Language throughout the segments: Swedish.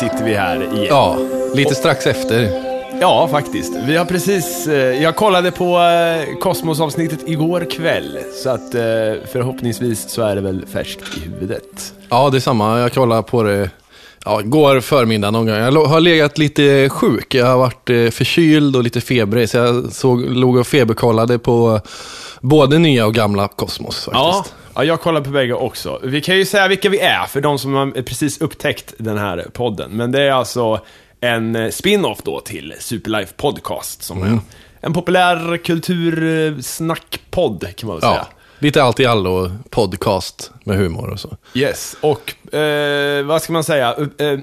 sitter vi här igen. Ja, lite strax efter. Ja, faktiskt. Vi har precis, eh, jag kollade på eh, Kosmos-avsnittet igår kväll, så att eh, förhoppningsvis så är det väl färskt i huvudet. Ja, det är samma. Jag kollade på det ja, igår förmiddag någon gång. Jag har legat lite sjuk. Jag har varit förkyld och lite febrig, så jag såg, låg och feberkollade på både nya och gamla Kosmos faktiskt. ja, jag kollar på bägge också. Vi kan ju säga vilka vi är för de som har precis upptäckt den här podden. Men det är alltså en eh, spin-off då till Superlife Podcast som är en populär kultursnackpodd kan man väl säga. Ja, lite allt i allo podcast med humor och så. Yes, och eh, vad ska man säga? Eh, eh,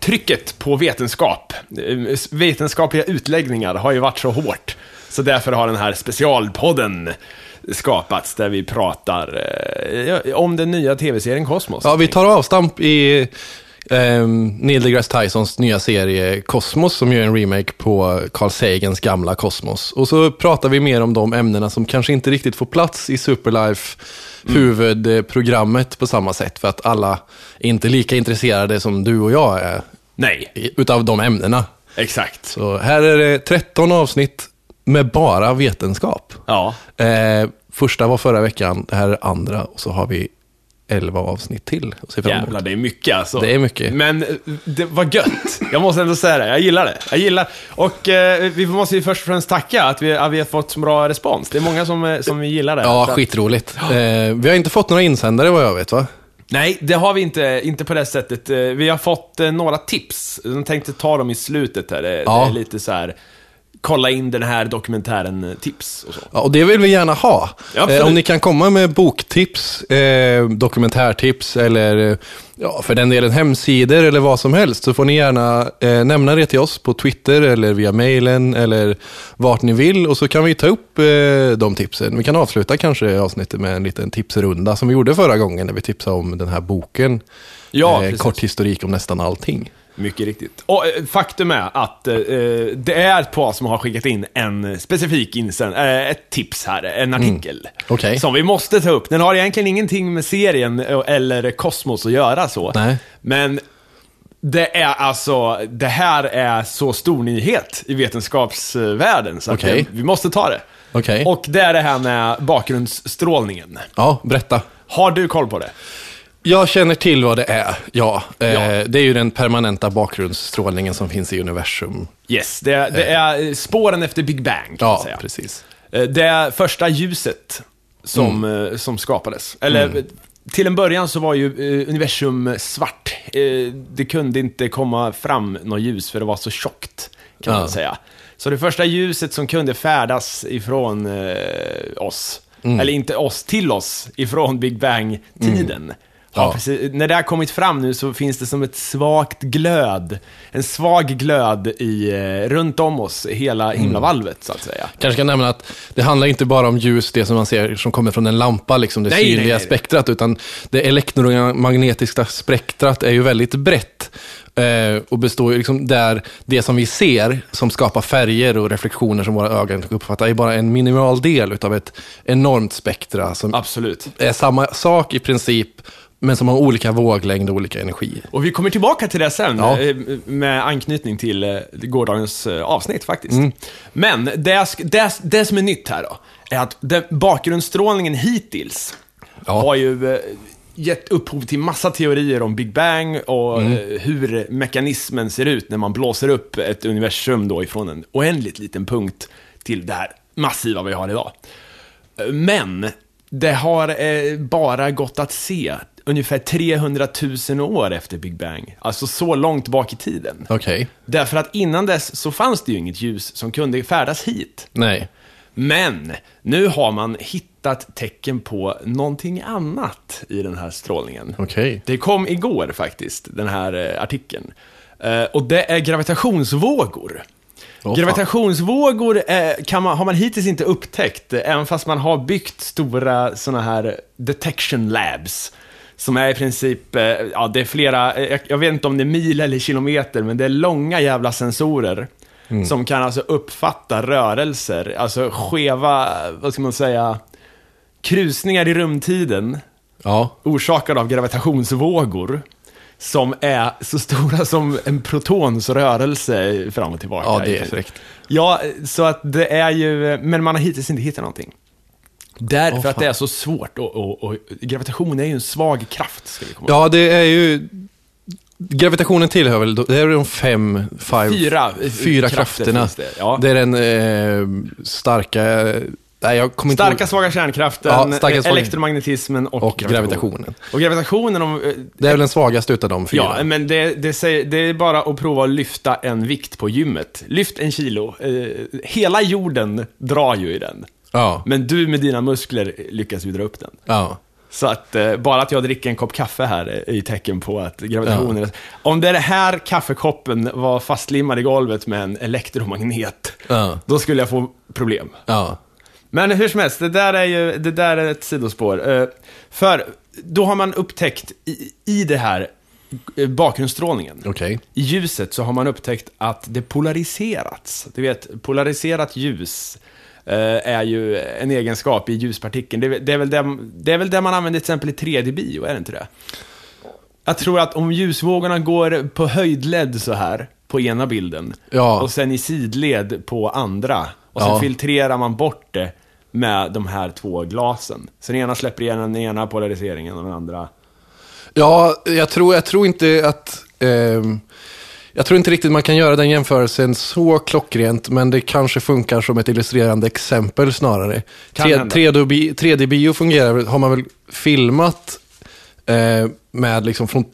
trycket på vetenskap, eh, vetenskapliga utläggningar har ju varit så hårt. Så därför har den här specialpodden skapats där vi pratar eh, om den nya tv-serien Kosmos. Ja, vi tar avstamp i eh, Neil deGrasse Tysons nya serie Kosmos som gör en remake på Carl Sagans gamla Kosmos. Och så pratar vi mer om de ämnena som kanske inte riktigt får plats i Superlife huvudprogrammet på samma sätt. För att alla är inte lika intresserade som du och jag är Nej, utav de ämnena. exakt. Så här är det 13 avsnitt med bara vetenskap. Ja, Eh, första var förra veckan, det här är andra och så har vi 11 avsnitt till att se fram emot. jävlar det är mycket alltså. Det är mycket. Men eh, det var gött. Jag måste ändå säga det, jag gillar det. Jag gillar Och eh, vi måste ju först och främst tacka att vi, att vi har fått så bra respons. Det är många som, eh, som gillar det. Ja, att- skitroligt. Eh, vi har inte fått några insändare vad jag vet va? Nej, det har vi inte, inte på det sättet. Eh, Vi har fått några tips. Jag tänkte ta dem i slutet här. Det, Ja. det är lite så här, kolla in den här dokumentären-tips och så. Ja, och det vill vi gärna ha. Ja. Eh, om ni kan komma med boktips, eh, dokumentärtips eller eh, ja, för den delen hemsidor eller vad som helst så får ni gärna eh, nämna det till oss på Twitter eller via mailen eller vart ni vill och så kan vi ta upp eh, de tipsen. Vi kan avsluta kanske avsnittet med en liten tipsrunda som vi gjorde förra gången när vi tipsade om den här boken. Ja, eh, kort historik om nästan allting. Mycket riktigt. Och eh, faktum är att eh, det är ett par som har skickat in en specifik insänd, eh, ett tips här, en artikel. Mm. Okej. Som vi måste ta upp. Den har egentligen ingenting med serien eh, eller Kosmos att göra så. Nej. Men det är alltså, det här är så stor nyhet i vetenskapsvärlden så att Okej. det, vi måste ta det. Okej. Och det är det här med bakgrundsstrålningen. Ja, berätta. Har du koll på det? Jag känner till vad det är, ja. Eh, Ja. Det är ju den permanenta bakgrundsstrålningen som finns i universum. Yes, det, det är eh, spåren efter Big Bang kan man Ja, säga. precis. Eh, Det första ljuset som, Mm. eh, som skapades. Eller eh, till en början så var ju eh, universum svart. Eh, Det kunde inte komma fram något ljus för det var så tjockt, kan Ja. man säga. Så det första ljuset som kunde färdas ifrån eh, oss, Mm. eller inte oss, till oss, ifrån Big Bang-tiden. Ja. precis, när det har kommit fram nu så finns det som ett svagt glöd, en svag glöd i, eh, runt om oss, hela Mm. himlavalvet så att säga. Kanske kan nämna att det handlar inte bara om ljus, det som man ser som kommer från en lampa, liksom det Nej, nej, synliga nej. spektrat, utan det elektromagnetiska spektrat är ju väldigt brett. Eh, och består ju liksom där det som vi ser, som skapar färger och reflektioner som våra ögon uppfattar, är bara en minimal del av ett enormt spektra som Absolut. är samma sak i princip, men som har olika våglängd och olika energi. Och vi kommer tillbaka till det sen, Ja. eh, med anknytning till eh, gårdagens eh, avsnitt faktiskt. Mm. Men det, det, det som är nytt här då, är att den bakgrundsstrålningen hittills Ja. har ju gett upphov till massa teorier om Big Bang och Mm. hur mekanismen ser ut när man blåser upp ett universum då ifrån en oändligt liten punkt till det här massiva vi har idag. Men det har bara gått att se ungefär 300 000 år efter Big Bang. Alltså så långt bak i tiden. Okej. Därför att innan dess så fanns det ju inget ljus som kunde färdas hit. Nej. Men nu har man hittat tecken på någonting annat i den här strålningen. Okej. Det kom igår faktiskt, den här eh, artikeln. Eh, och det är gravitationsvågor. Fan. Gravitationsvågor eh, kan man, har man hittills inte upptäckt, även fast man har byggt stora sådana här detection labs. Som är i princip, eh, ja det är flera, eh, jag, jag vet inte om det är mil eller kilometer, men det är långa jävla sensorer. Som kan alltså uppfatta rörelser, alltså skeva, vad ska man säga, krusningar i rumtiden. Ja. orsakad av gravitationsvågor som är så stora som en protons rörelse fram och tillbaka. Ja, det är fräckt. Ja, så att det är ju, men man har hittills inte hittat någonting. Därför Åh, att det är så svårt och, och, och gravitation är ju en svag kraft, ska vi komma. Ja, det är ju... Gravitationen tillhör väl, det är de fem, five, Fyra, eh, fyra krafter krafterna. det, ja. Det är den eh, starka... Nej, jag kommer inte Starka ihåg. svaga kärnkraften, Ja, starka, svaga- elektromagnetismen och, Och gravitationen. Och gravitationen, om, eh, Det är väl den svagaste utav de fyra. Ja, men det, det, säger, det är bara att prova att lyfta en vikt på gymmet. Lyft en kilo. Eh, hela jorden drar ju i den. Ja. Men du med dina muskler lyckas ju dra upp den. ja. Så att eh, bara att jag dricker en kopp kaffe här är ju tecken på att gravitationen... Om det här kaffekoppen var fastlimmad i golvet med en elektromagnet, Ja. då skulle jag få problem. Ja. Men hur som helst, det där är ju det där är ett sidospår. Eh, För då har man upptäckt i, i det här eh, bakgrundsstrålningen, Okej. i ljuset så har man upptäckt att det polariserats. Du vet, polariserat ljus är ju en egenskap i ljuspartikeln. Det, är- det, är väl det, det är väl det man använder till exempel i 3D-bio, är det inte det? Jag tror att om ljusvågorna går på höjdled så här, på ena bilden, Ja. och sen i sidled på andra, och sen Ja. filtrerar man bort det med de här två glasen. Så den ena släpper igen den ena polariseringen och den andra... Ja, jag tror, jag tror inte att... ehm, jag tror inte riktigt man kan göra den jämförelsen så klockrent, men det kanske funkar som ett illustrerande exempel snarare. Kan Tre- hända. 3D-bi- 3D-bio fungerar, har man väl filmat eh, med liksom från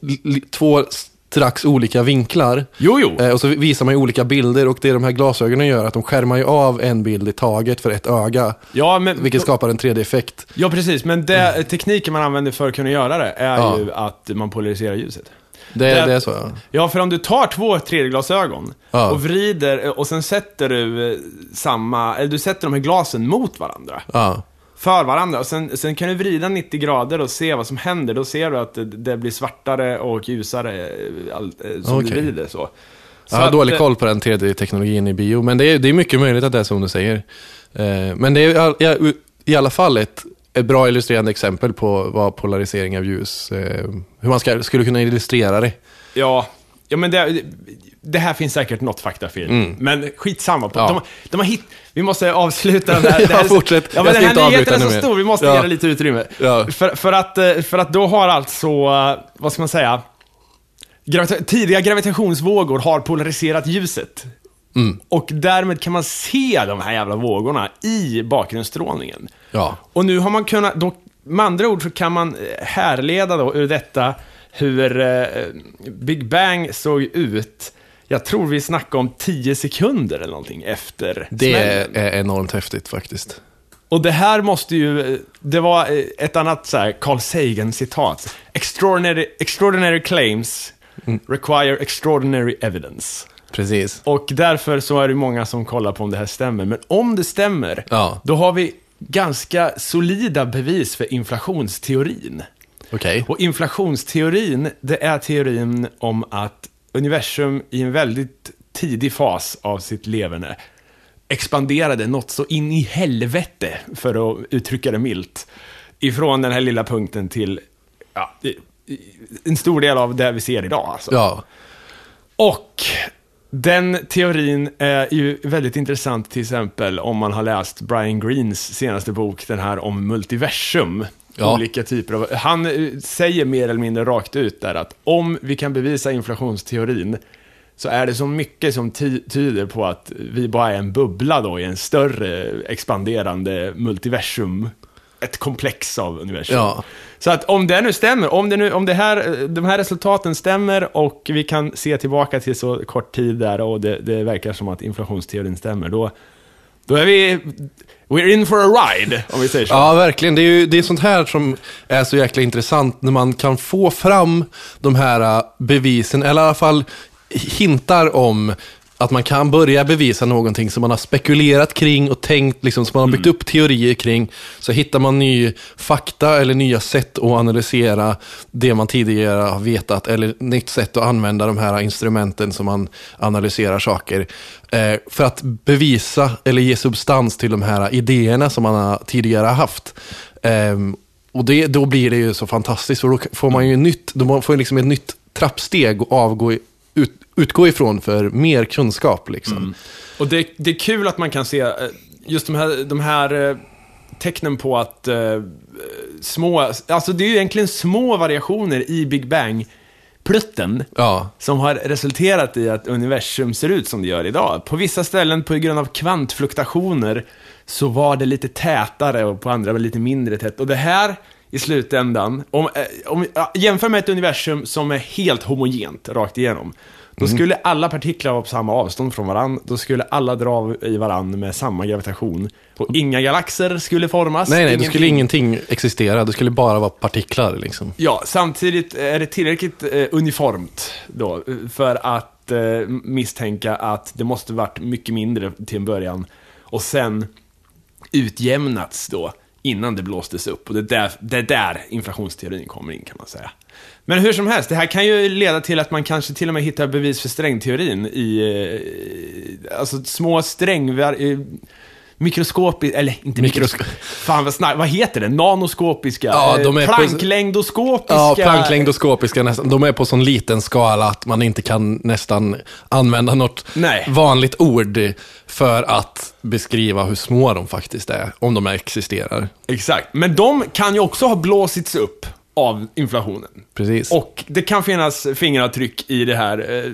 två strax olika vinklar. Jo, jo! Eh, och så visar man ju olika bilder och det de här glasögonen gör, att de skärmar ju av en bild i taget för ett öga. Ja, men... Vilket skapar en 3D-effekt. Ja, precis. Men det, tekniken man använder för att kunna göra det är Ja. ju att man polariserar ljuset. Det, Det- det är så, ja. Ja, för om du tar två 3D-glasögon Ja. och vrider och sen sätter du eh, samma, eller du sätter de här glasen mot varandra. ja. För varandra. Och sen, sen kan du vrida 90 grader och se vad som händer. Då ser du att det, det blir svartare och ljusare eh, all, eh, som Okej. du vrider så. så Jag har att, dålig koll på den 3D-teknologin i bio, men det är, det är mycket möjligt att det är som du säger. Eh, men det är i alla fall ett, ett bra illustrerande exempel på vad polarisering av ljus, eh, hur man ska, skulle kunna illustrera det. Ja, ja men det, det här finns säkert något faktafel. Men skitsamma. På, Mm. Ja. de, de har hit, vi måste avsluta den här. Ja, det här fortsätt. Ja, men den här inte nyheten är så stor, vi måste Ja. ge det lite utrymme. Ja. För, för, att, eh, för att då har alltså, eh, vad ska man säga, gravita- tidiga gravitationsvågor har polariserat ljuset. Mm. Och därmed kan man se de här jävla vågorna i bakgrundsstrålningen. Ja. Och nu har man kunnat, då, med andra ord så kan man eh, härleda då ur detta hur eh, Big Bang såg ut. Jag tror vi snackar om 10 sekunder eller någonting efter Det smällen. är enormt häftigt faktiskt. Och det här måste ju, det var eh, ett annat så här Carl Sagan-citat. Extraordinary, extraordinary claims require extraordinary evidence. Precis. Och därför så är det många som kollar på om det här stämmer. Men om det stämmer, Ja. då har vi ganska solida bevis för inflationsteorin. Okej. Och inflationsteorin, det är teorin om att universum i en väldigt tidig fas av sitt leverne expanderade något så in i helvete, för att uttrycka det milt, ifrån den här lilla punkten till ja, en stor del av det vi ser idag. Alltså. Ja. Och den teorin är ju väldigt intressant till exempel om man har läst Brian Greens senaste bok, den här om multiversum. Ja. Olika typer av, han eh, säger mer eller mindre rakt ut där att om vi kan bevisa inflationsteorin så är det så mycket som ty- tyder på att vi bara är en bubbla då i en större expanderande multiversum. Ett komplex av universum. Ja. Så att om det nu stämmer, om, det nu, om det här, de här resultaten stämmer och vi kan se tillbaka till så kort tid där och det, det verkar som att inflationsteorin stämmer, då, då är vi... We're in for a ride, om vi säger så. Ja, verkligen. Det är ju det är sånt här som är så jäkla intressant när man kan få fram de här äh, bevisen, eller i alla fall hintar om att man kan börja bevisa någonting som man har spekulerat kring och tänkt, liksom, som man har byggt upp teorier kring. Så hittar man ny fakta eller nya sätt att analysera det man tidigare har vetat, eller nytt sätt att använda de här instrumenten som man analyserar saker. Eh, för att bevisa eller ge substans till de här idéerna som man har tidigare haft. Ehm, och det, då blir det ju så fantastiskt, för då får man ju nytt, då får man liksom ett nytt trappsteg att avgå, utgå ifrån för mer kunskap. Liksom. Och det, det är kul att man kan se eh, just de här, de här eh, tecknen på att eh, små, alltså det är ju egentligen små variationer i Big Bang-plutten Ja, som har resulterat i att universum ser ut som det gör idag. På vissa ställen på grund av kvantfluktuationer så var det lite tätare och på andra var det lite mindre tätt. Och det här i slutändan, om, eh, om jämför med ett universum som är helt homogent rakt igenom. Då skulle alla partiklar vara på samma avstånd från varandra, då skulle alla dra i varandra med samma gravitation. Och inga galaxer skulle formas. nej, nej, ingenting. skulle ingenting existera. Det skulle bara vara partiklar liksom. Ja, samtidigt är det tillräckligt eh, uniformt då för att eh, misstänka att det måste varit mycket mindre till en början och sen utjämnats då innan det blåstes upp. Och det är där, det är där inflationsteorin kommer in kan man säga. Men hur som helst, det här kan ju leda till att man kanske till och med hittar bevis för strängteorin i eh, alltså små strängvar... Eh, mikroskopiskt, eller inte mikroskopiskt, fan vad snack, vad heter det? Nanoskopiska? Ja, de är eh, på- planklängdoskopiska? Ja, planklängdoskopiska nästan. De är på sån liten skala att man inte kan nästan använda något Nej. vanligt ord för att beskriva hur små de faktiskt är, om de existerar. Exakt, men de kan ju också ha blåsits upp av inflationen. Precis. Och det kan finnas fingeravtryck i det här eh,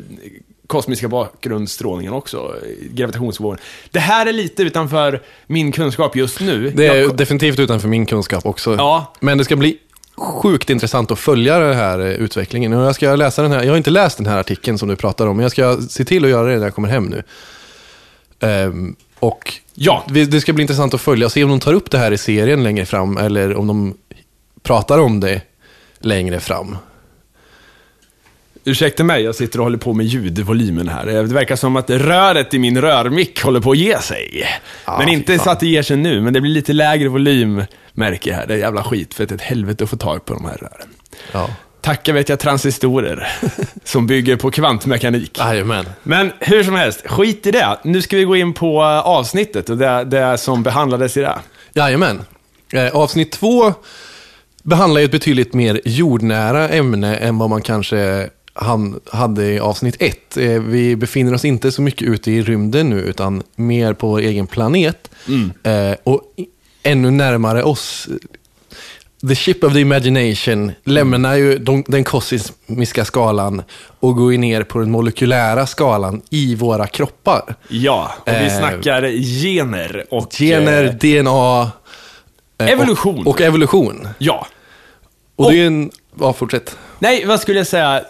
kosmiska bakgrundsstrålningen också, gravitationsvågen. Det här är lite utanför min kunskap just nu. det är Jag- definitivt utanför min kunskap också. Ja. Men det ska bli sjukt intressant att följa den här eh, utvecklingen. Och jag ska läsa den här, jag har inte läst den här artikeln som du pratar om, men jag ska se till att göra det när jag kommer hem nu. Ehm, och Ja. det ska bli intressant att följa och se om de tar upp det här i serien längre fram, eller om de pratar om det längre fram. Ursäkta mig, jag sitter och håller på med ljudvolymen här. Det verkar som att röret i min rörmick håller på att ge sig. Ja, men inte så att det ger sig nu, men det blir lite lägre volym, märker jag här. Det är jävla skit, för det är ett helvete att få tag på de här rören. Ja. Tacka vet jag transistorer, som bygger på kvantmekanik. Jajamän. Men hur som helst, skit i det. Nu ska vi gå in på eh, avsnittet och det, det som behandlades i det. Jajamän. Eh, avsnitt två behandlar ju ett betydligt mer jordnära ämne än vad man kanske han hade i avsnitt ett. Eh, vi befinner oss inte så mycket ute i rymden nu, utan mer på vår egen planet. Eh, och ännu närmare oss. The ship of the imagination lämnar ju de, den kosmiska skalan och går ner på den molekylära skalan i våra kroppar. Ja, och vi Eh, snackar gener och... Gener, eh, DNA... Evolution. Och, och evolution. ja. Och, det är en... Ja, fortsätt. Nej, vad skulle jag säga?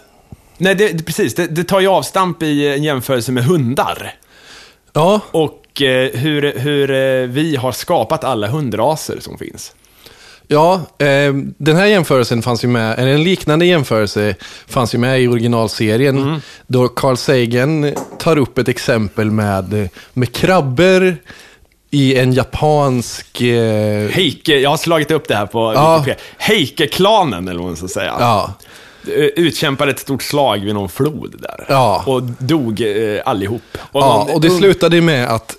Nej, det, det, precis. Det, det tar ju avstamp i en jämförelse med hundar. Ja, Och eh, hur, hur eh, vi har skapat alla hundraser som finns. ja eh, den här jämförelsen fanns ju med, eller en liknande jämförelse fanns ju med i originalserien. Mm. Då Carl Sagan tar upp ett exempel med, med krabbor i en japansk... Eh, Heike, jag har slagit upp det här på Ja. Wikipedia. Heike-klanen, eller vad man ska säga. ja, Eh, Utkämpade ett stort slag vid någon flod där. Ja. Och dog eh, allihop. Och ja, någon och det slutade med att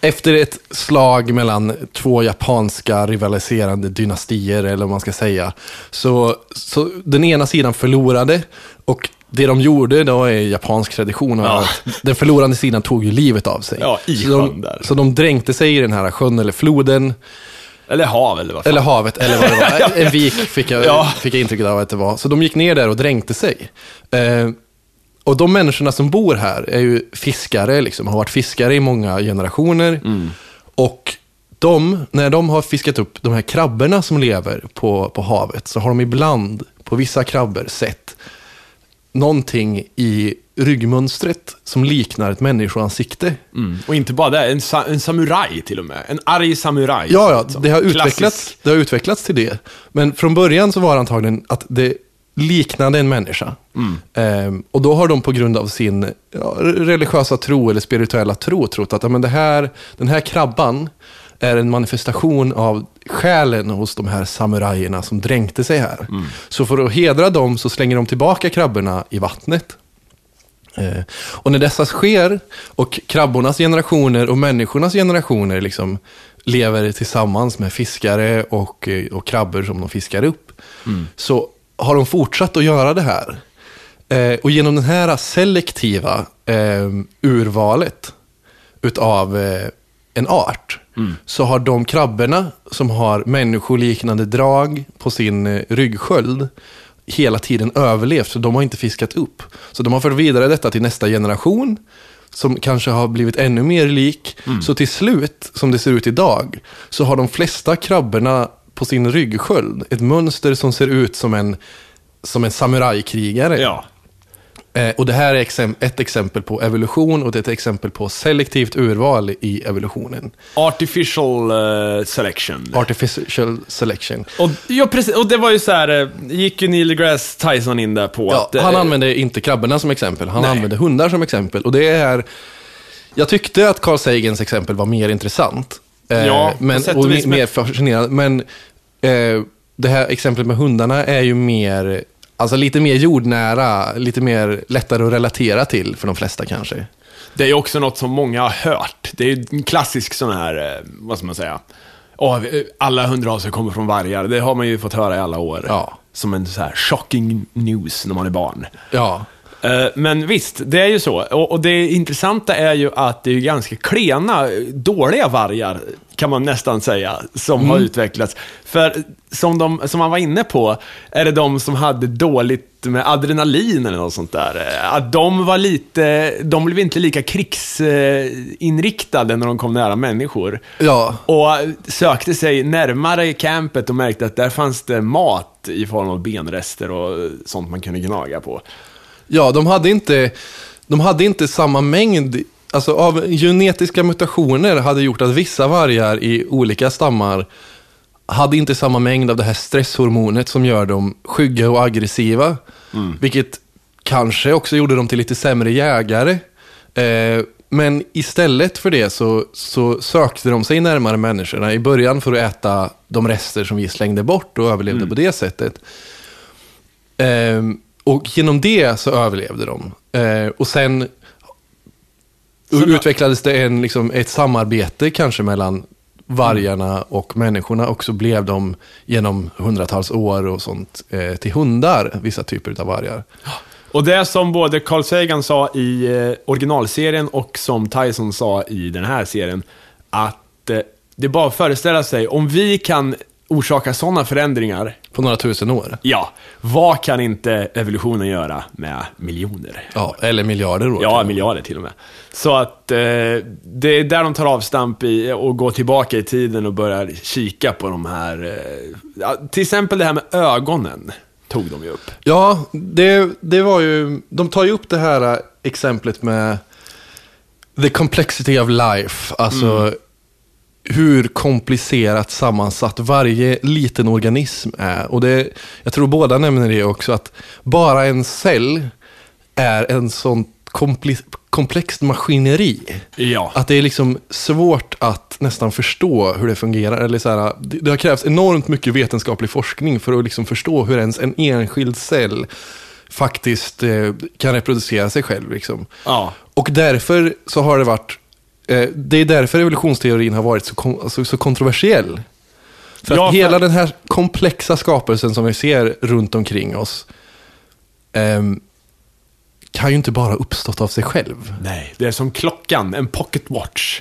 efter ett slag mellan två japanska rivaliserande dynastier, eller vad man ska säga, så, så den ena sidan förlorade och det de gjorde då är japansk tradition. Ja. att Den förlorande sidan tog ju livet av sig. Ja, i så, de, där. så de dränkte sig i den här sjön eller floden, Eller hav, eller vad fan. eller havet, eller vad det var. En vik fick jag, Ja. fick jag intrycket av att det var. Så de gick ner där och dränkte sig. Eh, och de människorna som bor här är ju fiskare, liksom, har varit fiskare i många generationer. Och de, när de har fiskat upp de här krabborna som lever på, på havet, så har de ibland på vissa krabbor sett någonting i ryggmönstret som liknar ett människoansikte. Mm. Och inte bara det, en, sa en samuraj till och med. En arg samuraj. Ja, ja Alltså, det, har klassisk. utvecklats, det har utvecklats till det. Men från början så var det antagligen att det liknade en människa. Ehm, och då har de på grund av sin ja, religiösa tro eller spirituella tro trott att ja, men det här, den här krabban är en manifestation av själen hos de här samurajerna som dränkte sig här. Så för att hedra dem så slänger de tillbaka krabborna i vattnet. Eh, och när dessa sker och krabbornas generationer och människornas generationer liksom lever tillsammans med fiskare och, eh, och krabbor som de fiskar upp, så har de fortsatt att göra det här. Eh, och genom den här selektiva eh, urvalet utav en art så har de krabborna som har människoliknande drag på sin eh, ryggsköld hela tiden överlevt, så de har inte fiskat upp. Så de har fört vidare detta till nästa generation som kanske har blivit ännu mer lik. Så till slut, som det ser ut idag, så har de flesta krabborna på sin ryggsköld ett mönster som ser ut som en, som en samurajkrigare. Ja. Eh, och det här är exem- ett exempel på evolution och det är ett exempel på selektivt urval i evolutionen. Artificial eh, selection. Artificial selection. Och, ja, precis. Och det var ju så här, eh, gick ju Neil deGrasse Tyson in där på Ja, att... han använde inte krabborna som exempel, han Nej. använde hundar som exempel. Och det är... Jag tyckte att Carl Sagans exempel var mer intressant. Ja, men, och och mer fascinerande. Men eh, det här exemplet med hundarna är ju mer... Alltså lite mer jordnära, lite mer lättare att relatera till för de flesta kanske. Det är också något som många har hört. Det är en klassisk sån här, eh, vad ska man säga? Vi- alla hundraser kommer från vargar. Det har man ju fått höra i alla år. Ja. Som en så här shocking news när man är barn. Ja, Men visst, det är ju så. Och det intressanta är ju att det är ganska klena, dåliga vargar, kan man nästan säga, som har utvecklats. För som, de, som man var inne på, är det de som hade dåligt med adrenalin eller något sånt där. Eh, Att de var lite, de blev inte lika krigsinriktade när de kom nära människor. ja, Och sökte sig närmare campet och märkte att där fanns det mat i form av benrester och sånt man kunde gnaga på. Ja, de hade inte, de hade inte samma mängd, alltså av genetiska mutationer hade gjort att vissa vargar i olika stammar hade inte samma mängd av det här stresshormonet som gör dem skygga och aggressiva. Vilket kanske också gjorde dem till lite sämre jägare. Eh, men istället för det så, så sökte de sig närmare människorna i början för att äta de rester som vi slängde bort och överlevde på det sättet. Ehm, och genom det så överlevde de. Ehm, och sen Så utvecklades det en, liksom, ett samarbete kanske mellan vargarna och människorna och så blev de genom hundratals år och sånt eh, till hundar, vissa typer av vargar. Och det som både Carl Sagan sa i eh, originalserien och som Tyson sa i den här serien, att eh, det är bara att föreställa sig, om vi kan orsaka sådana förändringar, På några tusen år. ja, vad kan inte evolutionen göra med miljoner? Ja, eller miljarder år. Ja, miljarder till och med. Så att eh, det är där de tar avstamp i och går tillbaka i tiden och börjar kika på de här, eh, ja, till exempel det här med ögonen, tog de ju upp. Ja, det, det var ju... De tar ju upp det här äh, exemplet med the complexity of life. Alltså hur komplicerat sammansatt varje liten organism är. Och det, jag tror båda nämner det också, att bara en cell är en sån komplext maskineri. Ja. Att det är liksom svårt att nästan förstå hur det fungerar. Eller så här, det, har krävts enormt mycket vetenskaplig forskning för att liksom förstå hur ens en enskild cell faktiskt eh, kan reproducera sig själv. Liksom. Ja. Och därför så har det varit, det är därför evolutionsteorin har varit så, kon- alltså, så kontroversiell. För Ja, att för- hela den här komplexa skapelsen som vi ser runt omkring oss ehm, kan ju inte bara uppstått av sig själv. Nej, det är som klockan, en pocket watch.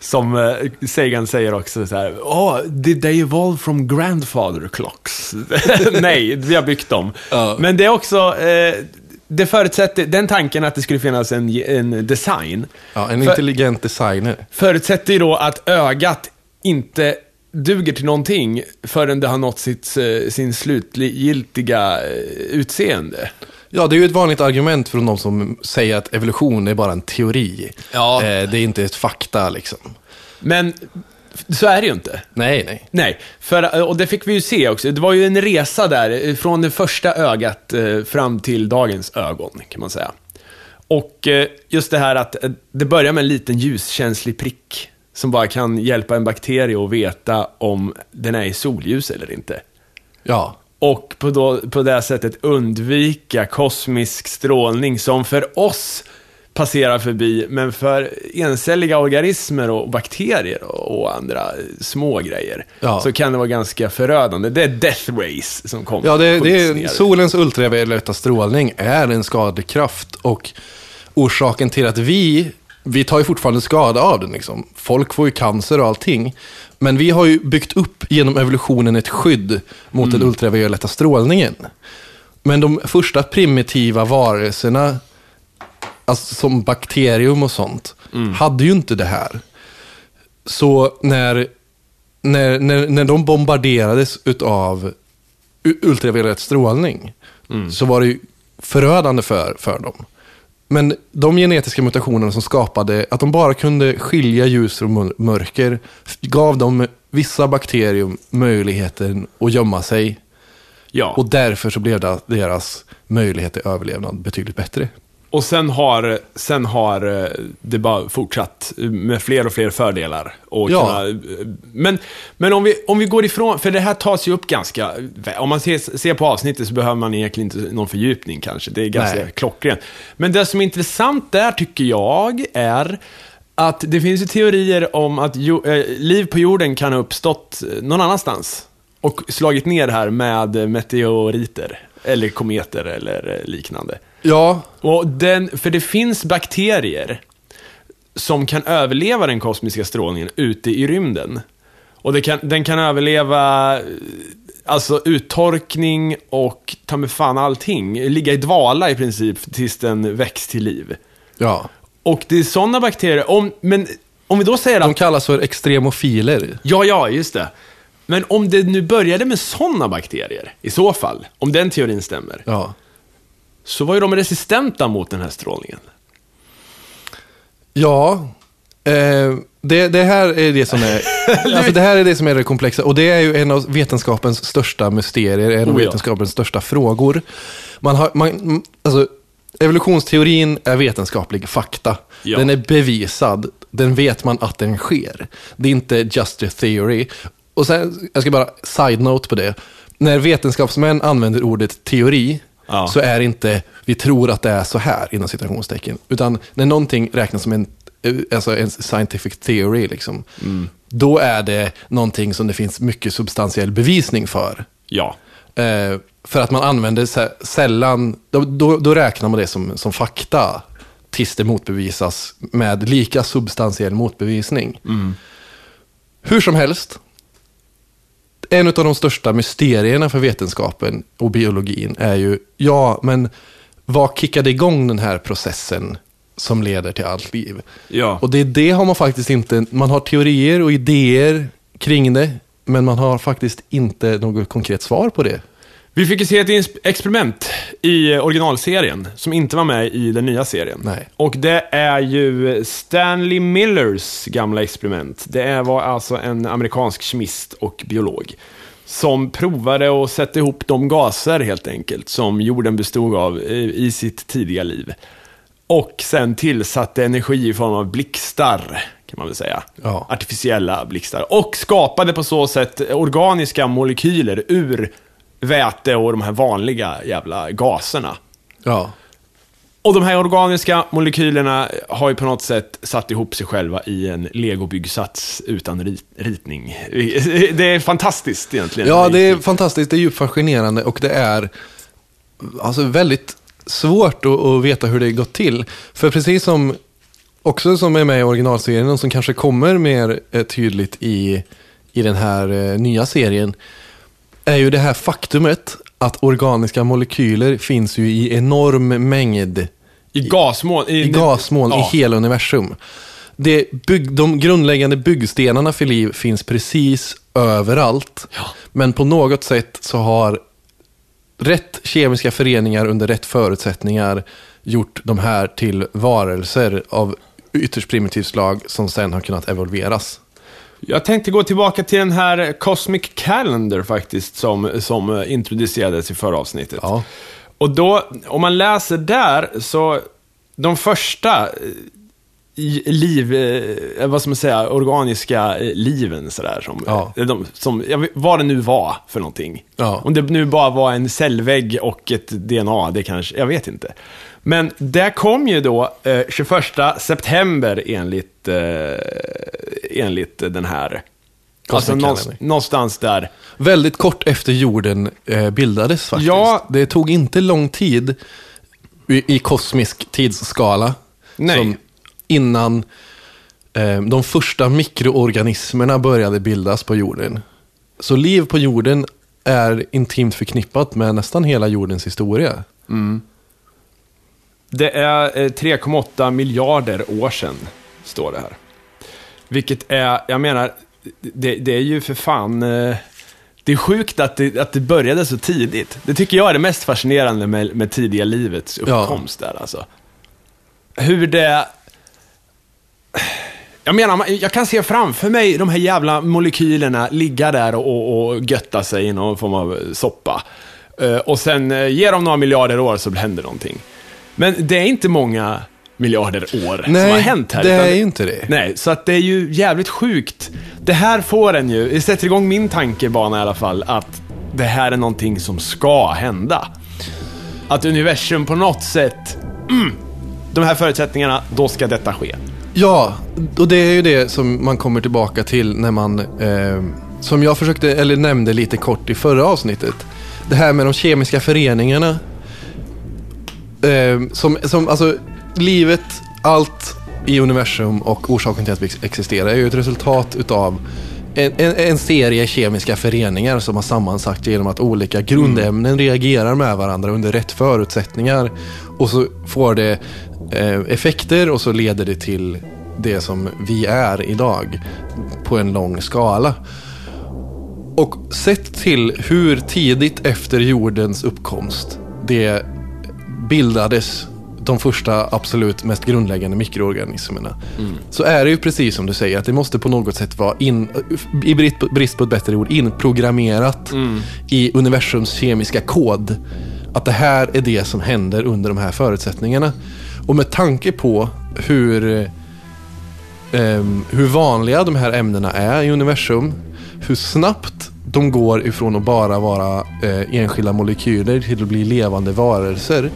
Som eh, Sagan säger också så här, oh, did they evolve from grandfather clocks? Nej, vi har byggt dem. Ja. Men det är också, eh, det förutsätter, den tanken att det skulle finnas en, en design, Ja, en För- intelligent designer. förutsätter ju då att ögat inte duger till någonting förrän det har nått sitt, eh, sin slutgiltiga eh, utseende. Ja, det är ju ett vanligt argument från de som säger att evolution är bara en teori. Ja. Eh, det är inte ett fakta liksom. Men så är det ju inte. Nej, nej. Nej, för, och det fick vi ju se också. Det var ju en resa där, eh, från det första ögat eh, fram till dagens ögon, kan man säga. Och eh, just det här att det börjar med en liten ljuskänslig prick, som bara kan hjälpa en bakterie att veta om den är i solljus eller inte. Ja. och på, då, på det sättet undvika kosmisk strålning som för oss passerar förbi, men för encelliga organismer och bakterier och andra små grejer Ja. så kan det vara ganska förödande. Det är death rays som kommer. Ja, det, det är, solens ultravioletta strålning är en skadlig kraft och orsaken till att vi, vi tar ju fortfarande skada av den. Liksom. Folk får ju cancer och allting. Men vi har ju byggt upp genom evolutionen ett skydd mot den ultravioletta strålningen. Men de första primitiva varelserna, alltså som bakterium och sånt, hade ju inte det här. Så när, när, när, när de bombarderades utav ultraviolett strålning så var det ju förödande för, för dem. Men de genetiska mutationerna som skapade att de bara kunde skilja ljus från mör- mörker gav dem vissa bakterium möjligheten att gömma sig. Ja. Och därför så blev deras möjlighet till överlevnad betydligt bättre. Och sen har, sen har eh, det bara fortsatt med fler och fler fördelar. Och Ja. kunna, men men om, vi, om vi går ifrån, för det här tas ju upp ganska, om man ser, ser på avsnittet så behöver man egentligen inte någon fördjupning kanske. Det är ganska Nej. klockrent. Men det som är intressant där tycker jag är att det finns ju teorier om att jo, eh, liv på jorden kan ha uppstått eh, någon annanstans. Och slagit ner här med meteoriter, eller kometer eller eh, liknande. Ja, Och den, för det finns bakterier som kan överleva den kosmiska strålningen ute i rymden. Och kan, den kan överleva alltså uttorkning och ta med fan allting. Ligga i dvala i princip tills den väcks till liv. ja. Och det är sådana bakterier, om, men om vi då säger De att... kallas för extremofiler. Ja, ja, just det. Men om det nu började med sådana bakterier, i så fall, om den teorin stämmer, Ja. Så var ju de resistenta mot den här strålningen. Ja, eh, det, det här är det som är alltså det här är det som är det komplexa. Och det är ju en av vetenskapens största mysterier, en av Oh ja. vetenskapens största frågor. Man har, man, alltså, evolutionsteorin är vetenskaplig fakta. Ja. Den är bevisad, den vet man att den sker. Det är inte just a theory. Och sen, jag ska bara side-note på det. När vetenskapsmän använder ordet teori, Ja. så är det inte vi tror att det är så här, inom citationstecken. Utan när någonting räknas som en, alltså en scientific theory, liksom, då är det någonting som det finns mycket substantiell bevisning för. Ja. Eh, för att man använder sä- sällan, då, då, då räknar man det som, som fakta tills det motbevisas med lika substantiell motbevisning. Hur som helst, en av de största mysterierna för vetenskapen och biologin är ju, ja, men vad kickade igång den här processen som leder till allt liv? Ja. Och det, det har man faktiskt inte, man har teorier och idéer kring det, men man har faktiskt inte något konkret svar på det. Vi fick ju se ett experiment i eh, originalserien, som inte var med i den nya serien. Nej. Och det är ju Stanley Millers gamla experiment. Det var alltså en amerikansk kemist och biolog. Som provade att sätta ihop de gaser helt enkelt, som jorden bestod av i, i sitt tidiga liv. Och sen tillsatte energi i form av blixtar, kan man väl säga. Ja. Artificiella blixtar. Och skapade på så sätt organiska molekyler ur väte och de här vanliga jävla gaserna. Ja, Och de här organiska molekylerna har ju på något sätt satt ihop sig själva i en legobyggsats utan rit ritning. Det är fantastiskt egentligen. ja det är fantastiskt, det är djupt fascinerande och det är alltså väldigt svårt att, att veta hur det gått till. För precis som, också som är med i originalserien och som kanske kommer mer eh, tydligt i, i den här eh, nya serien, är ju det här faktumet att organiska molekyler finns ju i enorm mängd I gasmoln. i gasmoln ja. i hela universum. Det bygg, de grundläggande byggstenarna för liv finns precis överallt. Ja. Men på något sätt så har rätt kemiska föreningar under rätt förutsättningar gjort de här till varelser av ytterst primitivt slag som sen har kunnat evolveras. Jag tänkte gå tillbaka till den här Cosmic Calendar faktiskt, som, som introducerades i förra avsnittet. Ja. Och då, om man läser där, så de första eh, liv, eh, vad ska man säga, organiska eh, liven sådär. Som, Ja. de, som, vet, vad det nu var för någonting. Ja. Om det nu bara var en cellvägg och ett DNA, det kanske, jag vet inte. Men det kom ju då eh, 21 september enligt, eh, enligt den här. Alltså någonstans, där. Väldigt kort efter jorden eh, bildades faktiskt. Ja. Det tog inte lång tid i, i kosmisk tidsskala. Nej. Innan eh, de första mikroorganismerna började bildas på jorden. Så liv på jorden är intimt förknippat med nästan hela jordens historia. Det är eh, 3,8 miljarder år sedan, står det här. Vilket är, jag menar, det, det är ju för fan... eh, Det är sjukt att det, att det började så tidigt. Det tycker jag är det mest fascinerande med, med tidiga livets Ja. uppkomst där alltså. Hur det... Jag menar, jag kan se framför mig de här jävla molekylerna ligga där och, och, götta sig i någon form av soppa. Eh, Och sen eh, ger de några miljarder år så händer någonting. Men det är inte många miljarder år som har hänt här. det utan är ju inte det. Nej, så att det är ju jävligt sjukt. Det här får en ju, det sätter igång min tankebana i alla fall, att det här är någonting som ska hända. Att universum på något sätt, mm, de här förutsättningarna, då ska detta ske. Ja, och det är ju det som man kommer tillbaka till när man, eh, som jag försökte, eller nämnde lite kort i förra avsnittet, det här med de kemiska föreningarna. Eh, som, som, alltså, livet, allt i universum och orsaken till att vi existerar är ju ett resultat utav en, en, en serie kemiska föreningar som har sammansagt genom att olika grundämnen reagerar med varandra under rätt förutsättningar. Och så får det eh, effekter och så leder det till det som vi är idag på en lång skala. Och sett till hur tidigt efter jordens uppkomst det bildades de första absolut mest grundläggande mikroorganismerna. Så är det ju precis som du säger, att det måste på något sätt vara in, i brist på, brist på ett bättre ord, inprogrammerat i universums kemiska kod. Att det här är det som händer under de här förutsättningarna. Och med tanke på hur ehm, hur vanliga de här ämnena är i universum, hur snabbt de går ifrån att bara vara eh, enskilda molekyler till att bli levande varelser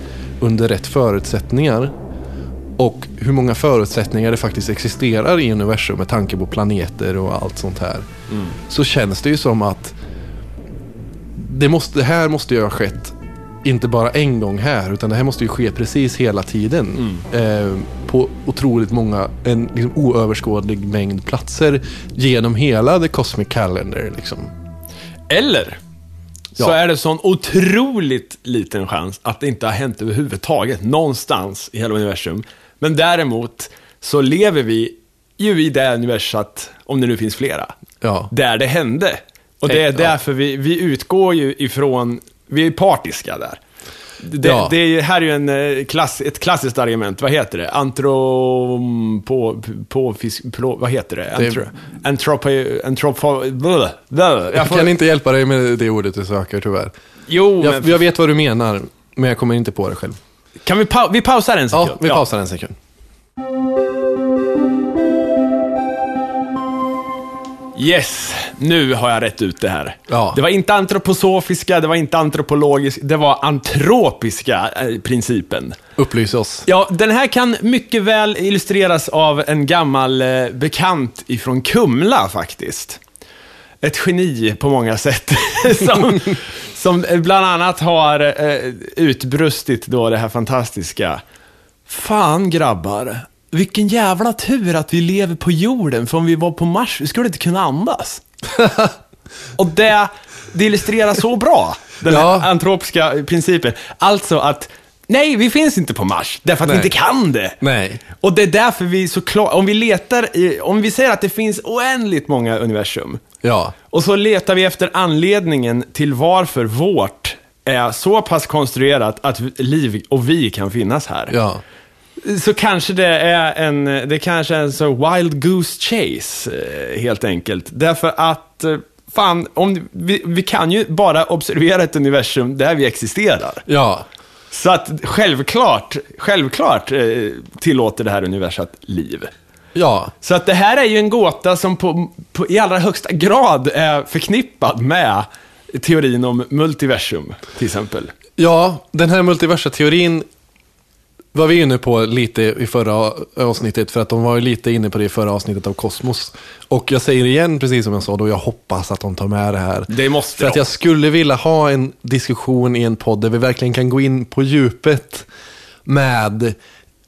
under rätt förutsättningar. Och hur många förutsättningar det faktiskt existerar i universum med tanke på planeter och allt sånt här. Så känns det ju som att det, måste, det här måste ju ha skett inte bara en gång här, utan det här måste ju ske precis hela tiden. Eh, på otroligt många, en liksom oöverskådlig mängd platser genom hela The Cosmic Calendar. Liksom. Eller så Ja. är det sån otroligt liten chans att det inte har hänt överhuvudtaget någonstans i hela universum. Men däremot så lever vi ju i det universat, om det nu finns flera, Ja. där det hände. Och det är därför vi, vi utgår ju ifrån, vi är partiska där. Det, Ja. det här är ju en, eh, klass, ett klassiskt argument, vad heter det? Antro... På, på, vad heter det? Det- Antro, antropo... Antropo... Blö, blö. Jag får- kan inte hjälpa dig med det ordet du söker tyvärr. Jo, Jag, men jag vet vad du menar, men jag kommer inte på det själv. kan vi, pau vi pausar en sekund? Ja, vi pausar en sekund. Yes, nu har jag rätt ut det här. Ja. Det var inte antroposofiska, det var inte antropologiska, det var antropiska eh, principen. Upplys oss. Ja, den här kan mycket väl illustreras av en gammal eh, bekant ifrån Kumla faktiskt. Ett geni på många sätt. som, som bland annat har eh, utbrustit då det här fantastiska. Fan grabbar, vilken jävla tur att vi lever på jorden, för om vi var på Mars, vi skulle inte kunna andas. Och det, det illustrerar så bra, den här Ja. antropiska principen. Alltså att, nej, vi finns inte på Mars, därför att vi Nej. inte kan det. Nej. Och det är därför vi såklart, om vi letar, i, om vi säger att det finns oändligt många universum, Ja. och så letar vi efter anledningen till varför vårt är så pass konstruerat att liv och vi kan finnas här. Ja. Så kanske det är en, det kanske är en så wild goose chase, eh, helt enkelt. Därför att, eh, fan, om, vi, vi kan ju bara observera ett universum där vi existerar. Ja. Så att självklart, självklart eh, tillåter det här universat liv. Ja, Så att det här är ju en gåta som på, på, i allra högsta grad är förknippad med teorin om multiversum, till exempel. ja den här multiversa teorin var vi inne på lite i förra avsnittet, för att de var ju lite inne på det i förra avsnittet av Kosmos. Och jag säger igen, precis som jag sa då, jag hoppas att de tar med det här. Det måste För att jag skulle vilja ha en diskussion i en podd där vi verkligen kan gå in på djupet med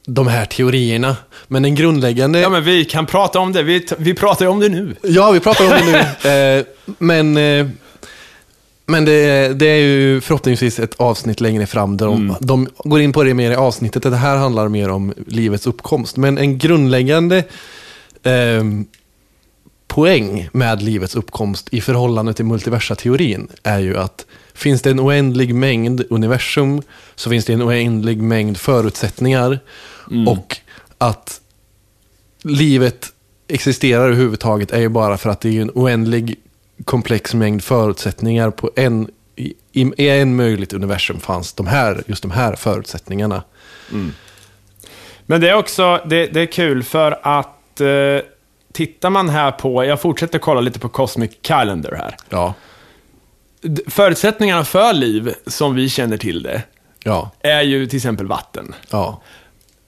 de här teorierna. Men den grundläggande... Ja, men vi kan prata om det. Vi, vi pratar ju om det nu. Ja, vi pratar om det nu. Eh, men eh, men det, det är ju förhoppningsvis ett avsnitt längre fram där de, de går in på det mer i avsnittet. Det här handlar mer om livets uppkomst. Men en grundläggande eh, poäng med livets uppkomst i förhållande till multiversa-teorin är ju att finns det en oändlig mängd universum så finns det en oändlig mängd förutsättningar. Och att livet existerar överhuvudtaget är ju bara för att det är en oändlig komplex mängd förutsättningar på en, i, i en möjligt universum fanns de här, just de här förutsättningarna. Men det är också, det, det är kul för att eh, tittar man här på, jag fortsätter kolla lite på Cosmic Calendar här. Ja, Förutsättningarna för liv, som vi känner till det, ja, är ju till exempel vatten. ja.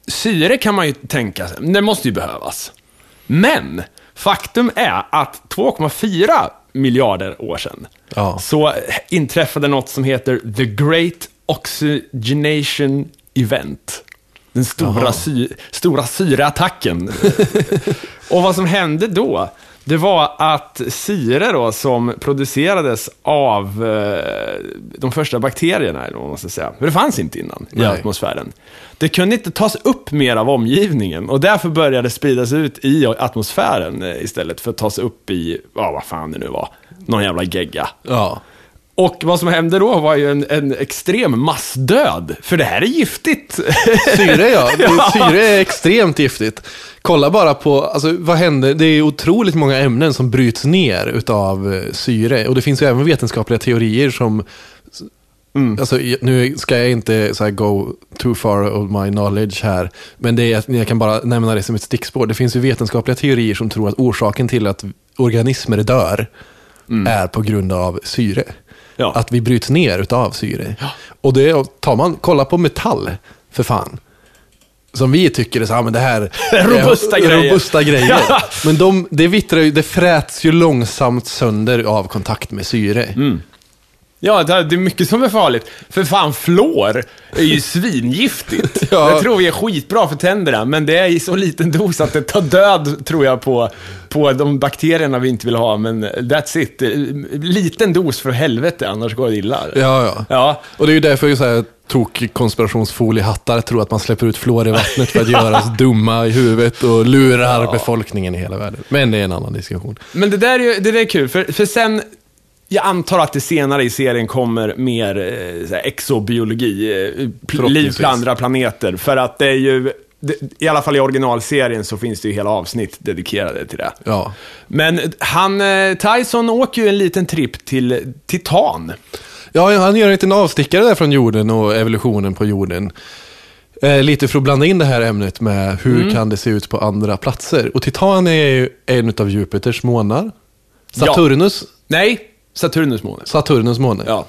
Syre kan man ju tänka sig, det måste ju behövas. Men faktum är att 2,4 miljarder år sedan Ja. så inträffade något som heter The Great Oxygenation Event. Den stora, sy stora syreattacken. Och vad som hände då, det var att syre då som producerades av eh, de första bakterierna, eller vad man ska säga, för det fanns inte innan i Nej. atmosfären. Det kunde inte tas upp mer av omgivningen och därför började det spridas ut i atmosfären eh, istället för att tas upp i, ja vad fan det nu var, någon jävla gegga. ja. Och vad som hände då var ju en, en extrem massdöd, för det här är giftigt. Syre ja. Ja. Syre är extremt giftigt. Kolla bara på, alltså vad händer? Det är otroligt många ämnen som bryts ner utav eh, syre. Och det finns ju även vetenskapliga teorier som Alltså, nu ska jag inte så go too far of my knowledge här, men det är, jag kan bara nämna det som ett stickspår. Det finns ju vetenskapliga teorier som tror att orsaken till att organismer dör är på grund av syre. Ja. Att vi bryts ner utav syre. Och det tar man, kolla på metall, för fan. Som vi tycker är så här, men det här Robusta är grejer. robusta grejer. Ja. Men de, det, vittrar ju, det fräts ju långsamt sönder av kontakt med syre. Mm. Ja, det är mycket som är farligt. För fan, fluor är ju svingiftigt. Ja. Det tror vi är skitbra för tänderna, men det är i så liten dos att det tar död, tror jag, på, på de bakterierna vi inte vill ha. Men that's it. Liten dos för helvete, annars går det illa. Ja, ja. Ja, Och det är ju därför så här tok konspirationsfoliehattar tror att man släpper ut fluor i vattnet för att göra oss dumma i huvudet och lurar befolkningen i hela världen. Men det är en annan diskussion. Men det där är ju det där är kul, för, för sen, jag antar att det senare i serien kommer mer eh, exobiologi, eh, liv på andra planeter. För att det är ju, det, i alla fall i originalserien så finns det ju hela avsnitt dedikerade till det. Ja. Men han, eh, Tyson åker ju en liten tripp till Titan. Ja, han gör en liten avstickare där från jorden och evolutionen på jorden. Eh, lite för att blanda in det här ämnet med hur kan det se ut på andra platser. Och Titan är ju en av Jupiters månar. Saturnus, Nej, Saturnus måne. Saturnus måne. Ja.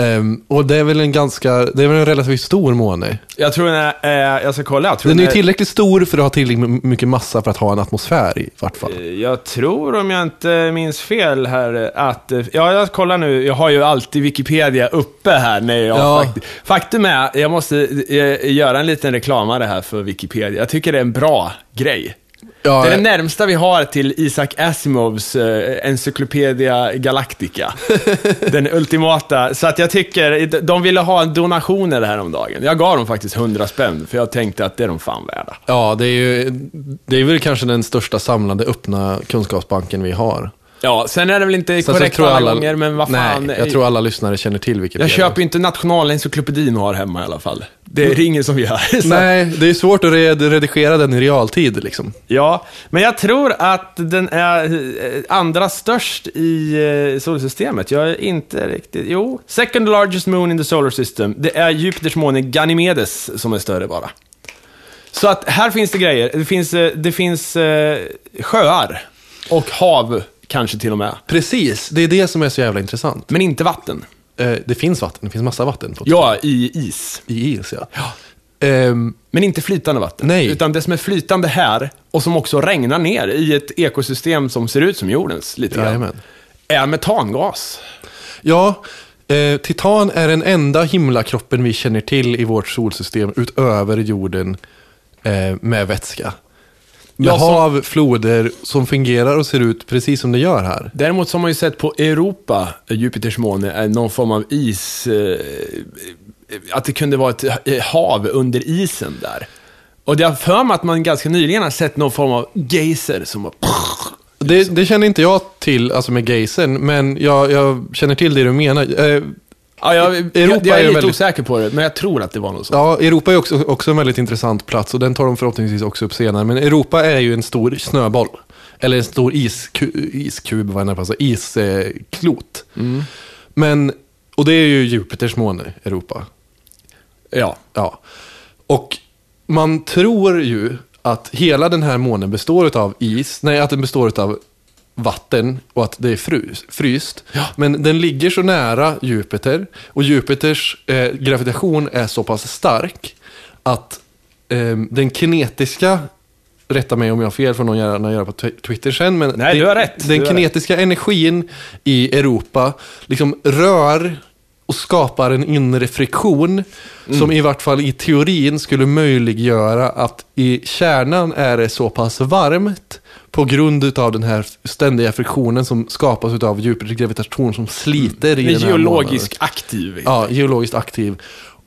Ehm, och det är väl en ganska, det är väl en relativt stor måne. Jag tror den är, eh, jag ska kolla. Jag tror Den är ju tillräckligt stor för att ha tillräckligt mycket massa för att ha en atmosfär i vart fall. Jag tror, om jag inte minns fel här, att... eh, Ja, jag kollar nu. Jag har ju alltid Wikipedia uppe här. När jag Ja. fakt- Faktum är, jag måste eh, göra en liten reklamare här för Wikipedia. Jag tycker det är en bra grej. Ja, Det är det närmsta vi har till Isaac Asimovs eh, Encyclopedia Galactica. Den ultimata. Så att jag tycker, de ville ha en donation här häromdagen. Jag gav dem faktiskt 100 spänn, för jag tänkte att det är de fan värda. ja, det är ju, det är väl kanske den största samlade öppna kunskapsbanken vi har. Ja, sen är det väl inte Så korrekt alla, gånger, men vad fan. Nej, jag tror alla lyssnare känner till Wikipedia. Jag köper ju inte nationalencyklopedin har hemma i alla fall. Det är ingen som gör. Så- Nej, det är svårt att red- redigera den i realtid liksom. Ja, men jag tror att den är eh, andra störst i eh, solsystemet. Jag är inte riktigt... Jo, second largest moon in the solar system. Det är Jupiters måne Ganymedes som är större bara. Så att här finns det grejer. Det finns, eh, det finns sjöar och hav kanske till och med. Precis, det är det som är så jävla intressant. Men inte vatten. Eh, det finns vatten, det finns massa vatten. Ja, i is. I is, ja. Ehm, Men inte flytande vatten. Nej. Utan det som är flytande här och som också regnar ner i ett ekosystem som ser ut som jordens lite grann. Jajamän. Är metangas. ja, eh, titan är den enda himlakroppen vi känner till i vårt solsystem utöver jorden eh, med vätska. Med Ja, som- hav, floder som fungerar och ser ut precis som det gör här. Däremot så har man ju sett på Europa, Jupiters måne, är någon form av is... Eh, att det kunde vara ett eh, hav under isen där. Och det har för mig att man ganska nyligen har sett någon form av geyser som har... Det, det känner inte jag till, alltså med geysern, men jag, jag känner till det du menar. Eh, Ja, jag, jag, jag Europa är är lite väldigt- osäker på det, men jag tror att det var något sånt. Ja, Europa är också, också en väldigt intressant plats och den tar de förhoppningsvis också upp senare. Men Europa är ju en stor snöboll. Eller en stor isku, iskub, vad det alltså, isklot. Men, och det är ju Jupiters måne, Europa. Ja. Ja. Och man tror ju att hela den här månen består av is, nej att den består av vatten och att det är frys, fryst. Men den ligger så nära Jupiter och Jupiters eh, gravitation är så pass stark att eh, den kinetiska, rätta mig om jag har fel för någon gärna göra på tw- Twitter sen, men Nej, den, du har rätt. den kinetiska energin i Europa liksom rör och skapar en inre friktion som i vart fall i teorin skulle möjliggöra att i kärnan är det så pass varmt på grund av den här ständiga friktionen som skapas av Jupiters gravitation som sliter i Den är den här geologisk aktiv. Ja, geologiskt aktiv.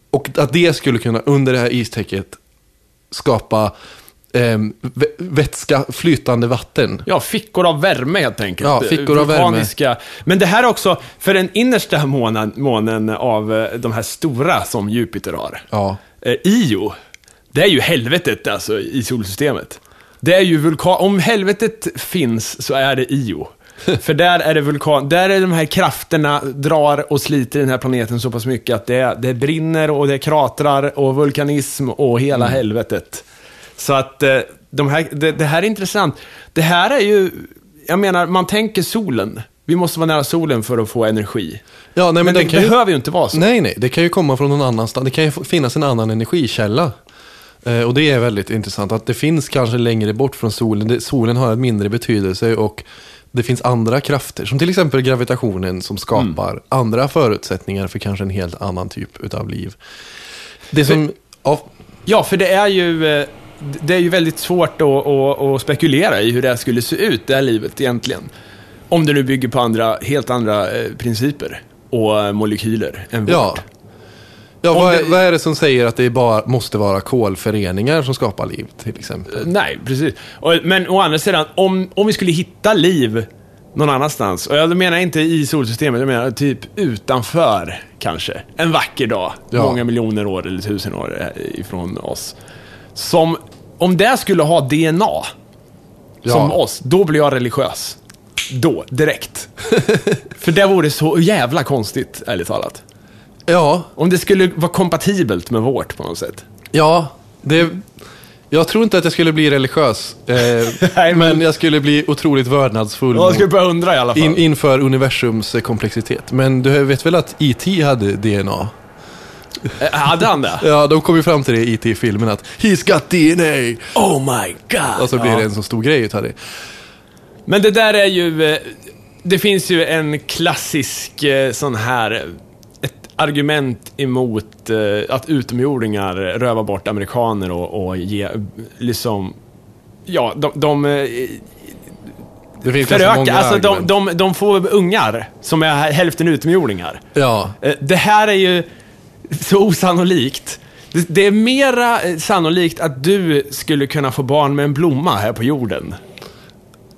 Och att det skulle kunna under det här istäcket skapa vä- vätska, flytande vatten. Ja, fickor av värme helt enkelt. Ja, fickor av värme. Vulkaniska. Men det här är också, för den innersta månen, månen av eh, de här stora som Jupiter har. Ja. Eh, Io, det är ju helvetet alltså i solsystemet. Det är ju vulkan, om helvetet finns så är det Io. För där är det vulkan, där är de här krafterna drar och sliter den här planeten så pass mycket att det, det brinner och det kratrar och vulkanism och hela Mm. helvetet. Så att eh, de här, det, det här är intressant. Det här är ju, jag menar, man tänker solen. Vi måste vara nära solen för att få energi. Ja, nej, men, Men, det kan ju... behöver ju inte vara så. Nej, nej, det kan ju komma från någon annanstans. Det kan ju finnas en annan energikälla. Eh, och det är väldigt intressant att det finns kanske längre bort från solen. Solen har en mindre betydelse och det finns andra krafter, som till exempel gravitationen som skapar Mm. andra förutsättningar för kanske en helt annan typ av liv. Det som... Ja, Ja, för det är ju, eh, det är ju väldigt svårt att, att, att spekulera i hur det här skulle se ut, det här livet egentligen. Om det nu bygger på andra, helt andra eh, principer och molekyler än vårt. ja. Ja, vad, det- vad är det som säger att det bara måste vara kolföreningar som skapar liv, till exempel? Nej, precis. Men å andra sidan, om, om vi skulle hitta liv någon annanstans, och jag menar inte i solsystemet, jag menar typ utanför kanske, en vacker dag, Ja. många miljoner år eller tusen år eh, ifrån oss. Som, om det skulle ha DNA, Ja. som oss, då blir jag religiös. Då, direkt. För det vore så jävla konstigt, ärligt talat. Ja, Om det skulle vara kompatibelt med vårt på något sätt. Ja, det, jag tror inte att jag skulle bli religiös. Eh, Nej, men- men jag skulle bli otroligt vördnadsfull Jag skulle börja undra i alla fall. in, inför universums eh, komplexitet. Men du vet väl att E.T. hade DNA? Eh, Hade han det? Ja, de kom ju fram till det i E.T.-filmen att He's got DNA! Oh my god! Och så blir Ja. det en så stor grej utav det. Men det där är ju... eh, Det finns ju en klassisk sån här... argument emot eh, att utomjordingar rövar bort amerikaner och, och ge, liksom... Ja, de... de eh, Det finns många alltså de, de, de får ungar som är hälften utomjordingar. Ja, Eh, Det här är ju så osannolikt. Det, det är mera eh, sannolikt att du skulle kunna få barn med en blomma här på jorden.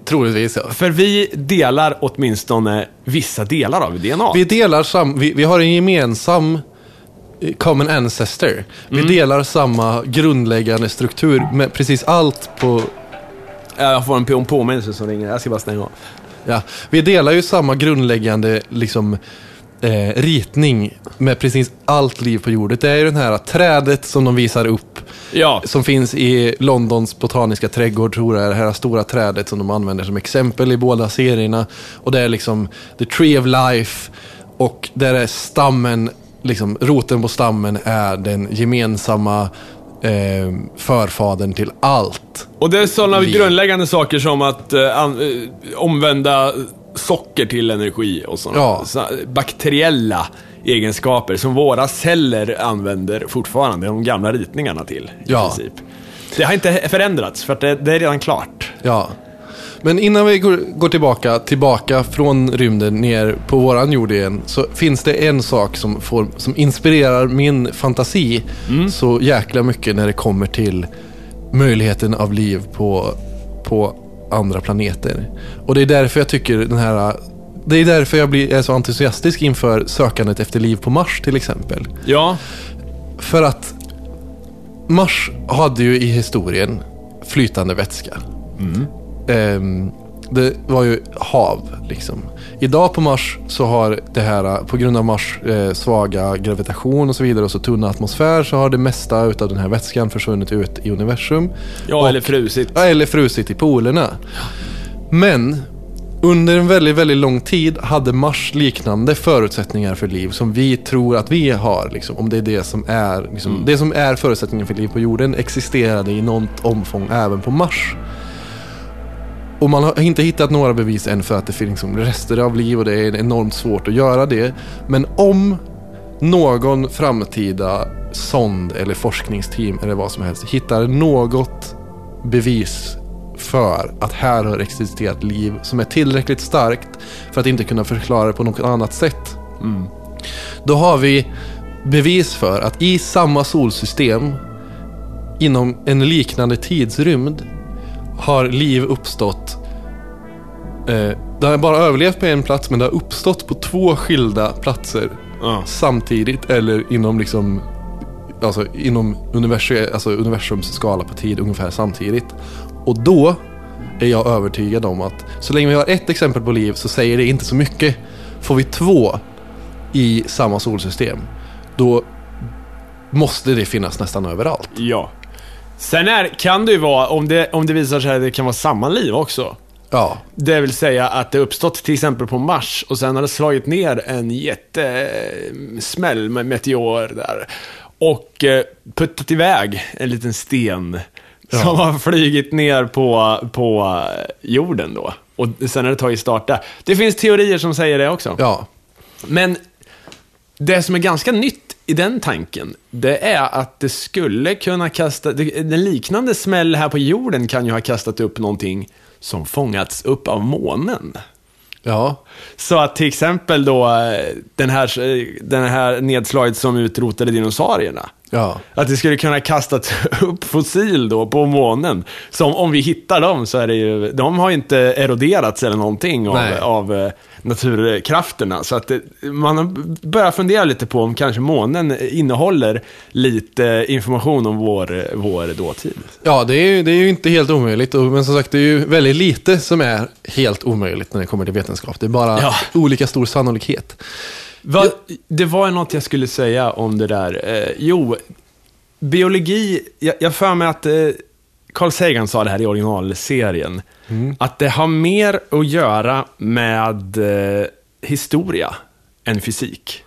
Troligtvis. För vi delar åtminstone vissa delar av DNA. Vi delar sam... Vi, vi har en gemensam common ancestor. Vi Mm. delar samma grundläggande struktur med precis allt på... Ja, Jag får en på- påminnelse som ringer. Jag ska bara stänga av. Ja, vi delar ju samma grundläggande liksom, eh, ritning med precis allt liv på jorden. Det är ju det här trädet som de visar upp Ja, som finns i Londons botaniska trädgård, tror jag. Det här stora trädet som de använder som exempel i båda serierna. Och det är liksom the tree of life. Och där är stammen, liksom roten på stammen är den gemensamma eh, förfadern till allt. och det är sådana Vi- grundläggande saker som att eh, an, eh, omvända socker till energi och sådana Ja. så, bakteriella egenskaper som våra celler använder fortfarande, de gamla ritningarna till. I Ja. princip. Det har inte förändrats, för det, det är redan klart. Ja. Men innan vi går, går tillbaka, tillbaka från rymden ner på våran jord igen så finns det en sak som, får, som inspirerar min fantasi så jäkla mycket när det kommer till möjligheten av liv på, på andra planeter. Och det är därför jag tycker den här det är därför jag blir, är så entusiastisk inför sökandet efter liv på Mars till exempel. Ja, För att Mars hade ju i historien flytande vätska. Ehm, det var ju hav liksom. Idag på Mars så har det här, på grund av Mars eh, svaga gravitation och så vidare och så tunna atmosfär så har det mesta utav den här vätskan försvunnit ut i universum. ja Och- eller frusit. Ja, eller frusit i polerna. Men under en väldigt, väldigt lång tid hade Mars liknande förutsättningar för liv som vi tror att vi har. Liksom, om det är det som är, liksom, det som är förutsättningen för liv på jorden existerade i något omfång även på Mars. Och man har inte hittat några bevis än för att det finns liksom rester av liv och det är enormt svårt att göra det. Men om någon framtida sond eller forskningsteam eller vad som helst hittar något bevis för att här har existerat liv som är tillräckligt starkt för att inte kunna förklara det på något annat sätt. Då har vi bevis för att i samma solsystem inom en liknande tidsrymd har liv uppstått. Eh, det har bara överlevt på en plats men det har uppstått på två skilda platser Ja. samtidigt eller inom liksom Alltså inom universum, alltså universums skala på tid ungefär samtidigt. Och då är jag övertygad om att så länge vi har ett exempel på liv så säger det inte så mycket. Får vi två i samma solsystem, då måste det finnas nästan överallt. Ja. Sen är, kan det ju vara, om det, om det visar sig att det kan vara samma liv också. Ja, Det vill säga att det uppstått till exempel på Mars och sen har det slagit ner en jättesmäll med meteor där. Och eh, puttat iväg en liten sten som har flygit ner på, på jorden då. Och sen har det tagit start där. Det finns teorier som säger det också. ja, Men det som är ganska nytt i den tanken, det är att det skulle kunna kasta, en liknande smäll här på jorden kan ju ha kastat upp någonting som fångats upp av månen. ja, Så att till exempel då eh, den här, eh, den här nedslaget som utrotade dinosaurierna. Ja. Att det skulle kunna kastat upp fossil då på månen. Som om vi hittar dem så är det ju, de har ju inte eroderats eller någonting av, av eh, naturkrafterna. Så att det, man har börjar fundera lite på om kanske månen innehåller lite information om vår, vår dåtid. Ja, det är, ju, det är ju inte helt omöjligt. och- Men som sagt, det är ju väldigt lite som är helt omöjligt när det kommer till vetenskap. Det är bara Ja. olika stor sannolikhet. Va, det var något jag skulle säga om det där. Eh, jo, biologi, jag jag för mig att eh, Carl Sagan sa det här i originalserien. Att det har mer att göra med eh, historia än fysik.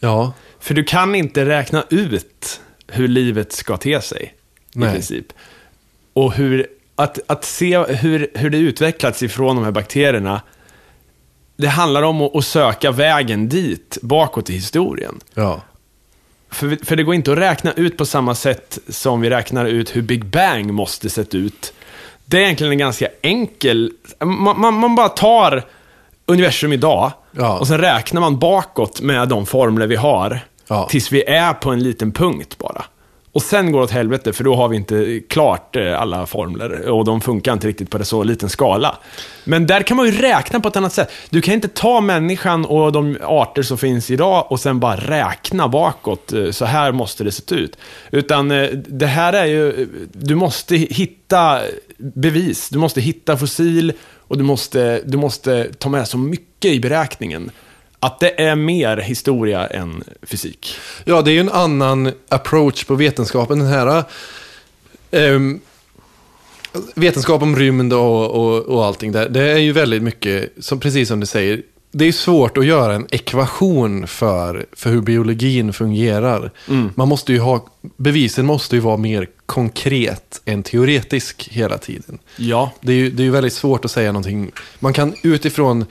Ja, För du kan inte räkna ut hur livet ska te sig, Nej. i princip. Och hur, att, att se hur, hur det utvecklats ifrån de här bakterierna, det handlar om att, söka vägen dit, bakåt i historien. ja, För, för det går inte att räkna ut på samma sätt som vi räknar ut hur Big Bang måste sett ut. Det är egentligen en ganska enkel... Man, man, man bara tar universum idag Ja. och sen räknar man bakåt med de formler vi har Ja. tills vi är på en liten punkt bara. Och sen går det åt helvete, för då har vi inte klart eh, alla formler och de funkar inte riktigt på det så liten skala. Men där kan man ju räkna på ett annat sätt. Du kan inte ta människan och de arter som finns idag och sen bara räkna bakåt. Eh, så här måste det se ut. Utan eh, det här är ju, du måste hitta bevis, du måste hitta fossil och du måste, du måste ta med så mycket i beräkningen. Att det är mer historia än fysik. Ja, det är ju en annan approach på vetenskapen. Den här ehm, vetenskap om rymd och, och, och allting där. Det är ju väldigt mycket, som, precis som du säger, det är svårt att göra en ekvation för, för hur biologin fungerar. Man måste ju ha, bevisen måste ju vara mer konkret än teoretisk hela tiden. Ja. Det är ju det är väldigt svårt att säga någonting. Man kan utifrån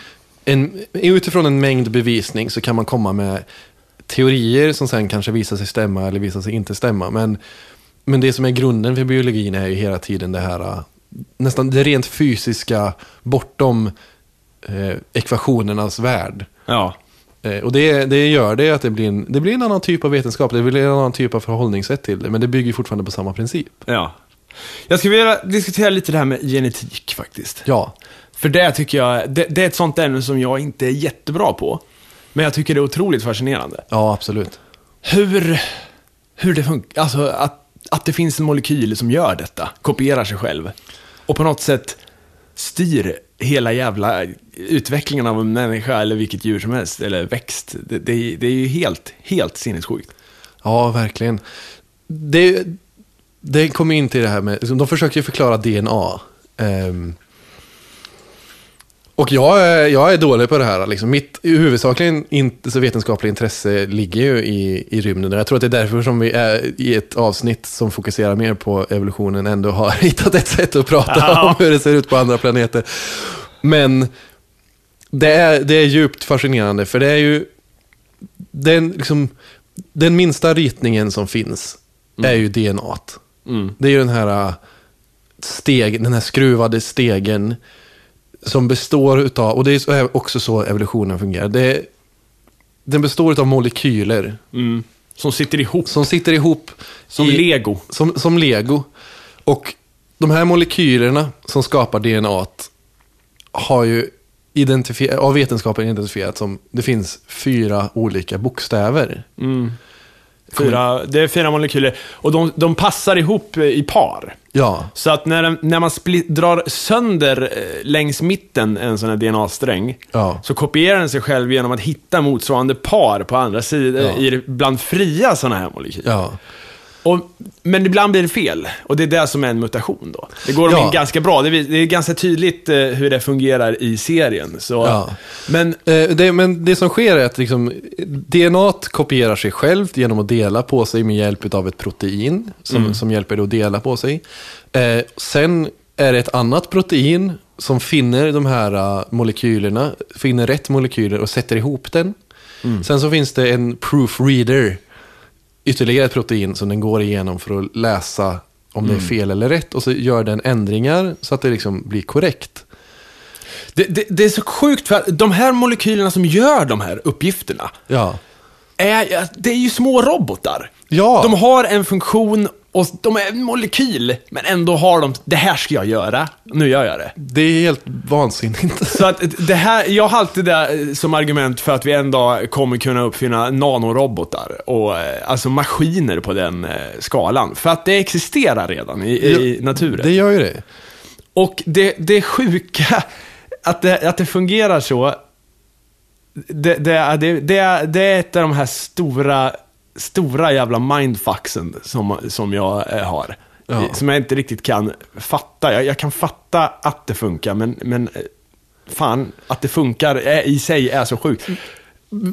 en, utifrån en mängd bevisning så kan man komma med teorier som sen kanske visar sig stämma eller visar sig inte stämma. Men, men det som är grunden för biologin är ju hela tiden det här äh, nästan det rent fysiska bortom eh, ekvationernas värld. Ja. Eh, och det, det gör det att det blir, en, det blir en annan typ av vetenskap, det blir en annan typ av förhållningssätt till det. Men det bygger fortfarande på samma princip. Ja. Jag skulle vilja diskutera lite det här med genetik faktiskt. Ja, För det tycker jag, det, det är ett sånt ämne som jag inte är jättebra på. Men jag tycker det är otroligt fascinerande. ja absolut. Hur, hur det funkar, alltså att, att det finns en molekyl som gör detta, kopierar sig själv. Och på något sätt styr hela jävla utvecklingen av en människa eller vilket djur som helst, eller växt. Det, det, det är ju helt, helt sinnessjukt. Ja, verkligen. Det, det kommer in till det här med, de försöker ju förklara DNA. Ehm, och jag är, jag är dålig på det här. Liksom. Mitt huvudsakligen inte så vetenskapliga intresse ligger ju i, i rymden. Jag tror att det är därför som vi är i ett avsnitt som fokuserar mer på evolutionen ändå har hittat ett sätt att prata Ja. om hur det ser ut på andra planeter. Men det är, det är djupt fascinerande för det är ju den, liksom, den minsta ritningen som finns är ju DNA. Mm. Det är ju den här äh, steg, den här skruvade stegen som består utav, och det är så- också så evolutionen fungerar. Det den består utav molekyler Mm. Som sitter ihop, som sitter ihop som i, lego. som, som lego. Och de här molekylerna som skapar DNA har ju identifier- av vetenskapen identifierat som det finns fyra olika bokstäver. Mm. Fyra, det är fyra molekyler och de, de passar ihop eh, i par. Ja, Så att när, när man split, drar sönder eh, längs mitten en sån här DNA-sträng, Ja. så kopierar den sig själv genom att hitta motsvarande par på andra sidan, Ja. i, bland fria sådana här molekyler. Och, men ibland blir det fel, och det är det som är en mutation då. Det går Ja. ja. ganska bra, det är, det är ganska tydligt eh, hur det fungerar i serien. Så, Ja. Men, Eh, det, men det som sker är att liksom, DNA kopierar sig självt genom att dela på sig med hjälp av ett protein som, som hjälper det att dela på sig. Eh, sen är det ett annat protein som finner de här eh, molekylerna, finner rätt molekyler och sätter ihop den. Sen så finns det en proofreader, ytterligare ett protein som den går igenom för att läsa om det är fel eller rätt och så gör den ändringar så att det liksom blir korrekt. det, det, det är så sjukt, för att de här molekylerna som gör de här uppgifterna, Ja. är, det är ju små robotar. Ja. De har en funktion och de är en molekyl, men ändå har de, det här ska jag göra, nu gör jag det. Det är helt vansinnigt. Så att det här, jag har alltid det som argument för att vi en dag kommer kunna uppfinna nanorobotar och eh, alltså maskiner på den eh, skalan. För att det existerar redan i, i naturen. Det gör ju det. Och det, det sjuka, att det, att det fungerar så, det, det, det, det, det är ett av de här stora, stora jävla mindfucksen som, som jag eh, har. Ja. Som jag inte riktigt kan fatta. Jag, jag kan fatta att det funkar, men, men eh, fan, att det funkar är, i sig är så sjukt.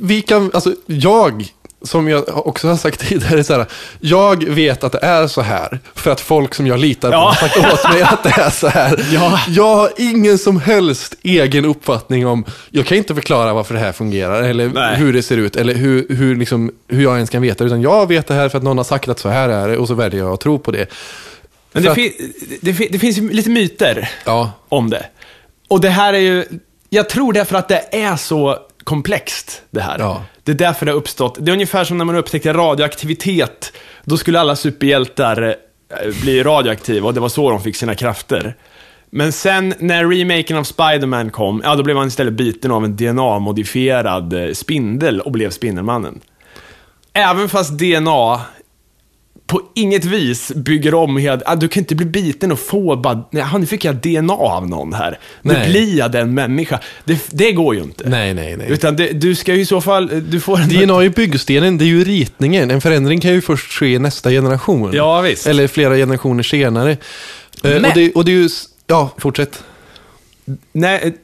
Vi kan, alltså jag, som jag också har sagt tidigare, så här, jag vet att det är så här för att folk som jag litar på Ja. har sagt åt mig att det är så här. Ja. Jag har ingen som helst egen uppfattning om, jag kan inte förklara varför det här fungerar eller Nej. hur det ser ut eller hur, hur, liksom, hur jag ens kan veta utan jag vet det här för att någon har sagt att så här är det och så väljer jag att tro på det. Men För det, att- fin, det, fin, det finns lite myter. Ja, om det. Och det här är ju, jag tror därför att det är så komplext det här. Ja. Det är därför det har uppstått. Det är ungefär som när man upptäckte radioaktivitet Då skulle alla superhjältar eh, bli radioaktiva och det var så de fick sina krafter. Men sen när remaken av Spider-Man kom, ja då blev han istället biten av en DNA-modifierad eh, spindel och blev Spindelmannen. Även fast DNA på inget vis bygger om helt, ah, du kan inte bli biten och få bara, nej, nu fick jag DNA av någon här. Nu Nej. blir jag den människa. Det, det går ju inte. Nej, nej, nej. Utan det, du ska ju i så fall, du får en... DNA är byggstenen, det är ju ritningen. En förändring kan ju först ske i nästa generation. Ja, visst. Eller flera generationer senare. Eh, Men- Och, det, och det är ju... Ja, fortsätt. Nej,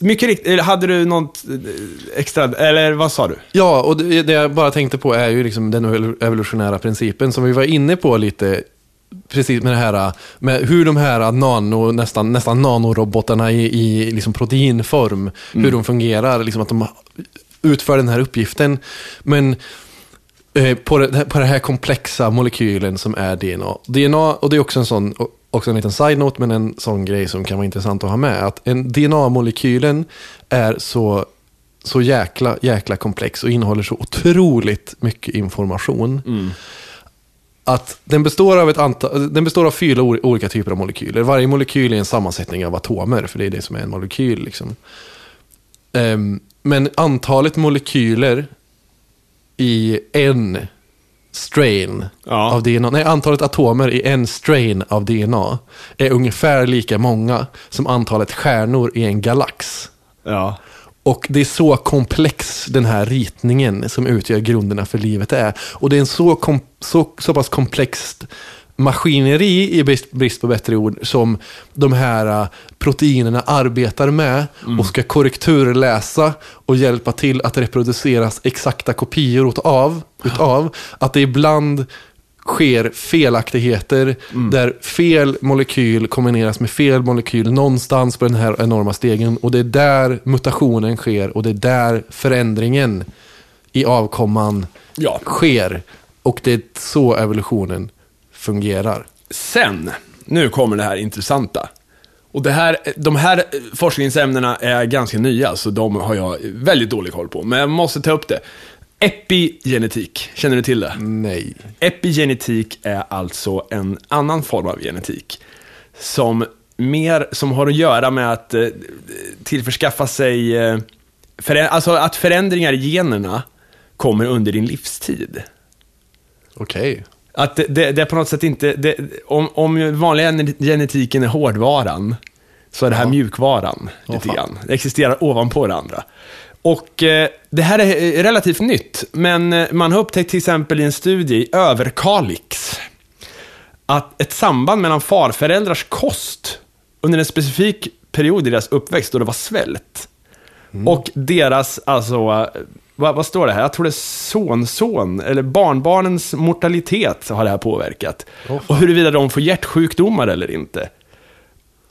mycket riktigt, hade du något eh, extra, eller vad sa du? Ja, och det, det jag bara tänkte på är ju liksom den evol- evolutionära principen som vi var inne på lite precis med det här med hur de här nano, nästan, nästan nanorobotarna i, i liksom proteinform, hur de fungerar, liksom att de utför den här uppgiften. Men eh, på, det, på den här komplexa molekylen som är DNA. DNA, och det är också en sån, också en liten side-note, men en sån grej som kan vara intressant att ha med. Att en DNA-molekylen är så, så jäkla, jäkla komplex och innehåller så otroligt mycket information. Att den består av, ett antal, den består av fyra ol- olika typer av molekyler. Varje molekyl är en sammansättning av atomer, för det är det som är en molekyl. Liksom. Ehm, men antalet molekyler i en strain Ja. av DNA, nej antalet atomer i en strain av DNA är ungefär lika många som antalet stjärnor i en galax. Ja. Och det är så komplex den här ritningen som utgör grunderna för livet är. Och det är en så, så, så pass komplext maskineri, i brist, brist på bättre ord, som de här uh, proteinerna arbetar med och ska korrekturläsa och hjälpa till att reproduceras exakta kopior utav, utav att det ibland sker felaktigheter där fel molekyl kombineras med fel molekyl någonstans på den här enorma stegen. Och det är där mutationen sker och det är där förändringen i avkomman Ja. sker. Och det är så evolutionen fungerar. Sen, nu kommer det här intressanta. Och det här, de här forskningsämnena är ganska nya, så de har jag väldigt dålig koll på. Men jag måste ta upp det. Epigenetik, känner du till det? Nej. Epigenetik är alltså en annan form av genetik. Som mer, som har att göra med att eh, tillförskaffa sig, eh, förä- alltså att förändringar i generna kommer under din livstid. Okej. Att det, det, det är på något sätt inte, det, om, om vanliga genetiken är hårdvaran, så är det här mjukvaran Åh, lite grann. Det existerar ovanpå det andra. Och eh, det här är eh, relativt nytt, men eh, man har upptäckt till exempel i en studie i Överkalix, att ett samband mellan farföräldrars kost under en specifik period i deras uppväxt då det var svält, och deras, alltså, vad, vad står det här? Jag tror det är sonson, eller barnbarnens mortalitet har det här påverkat. Fan. och huruvida de får hjärtsjukdomar eller inte.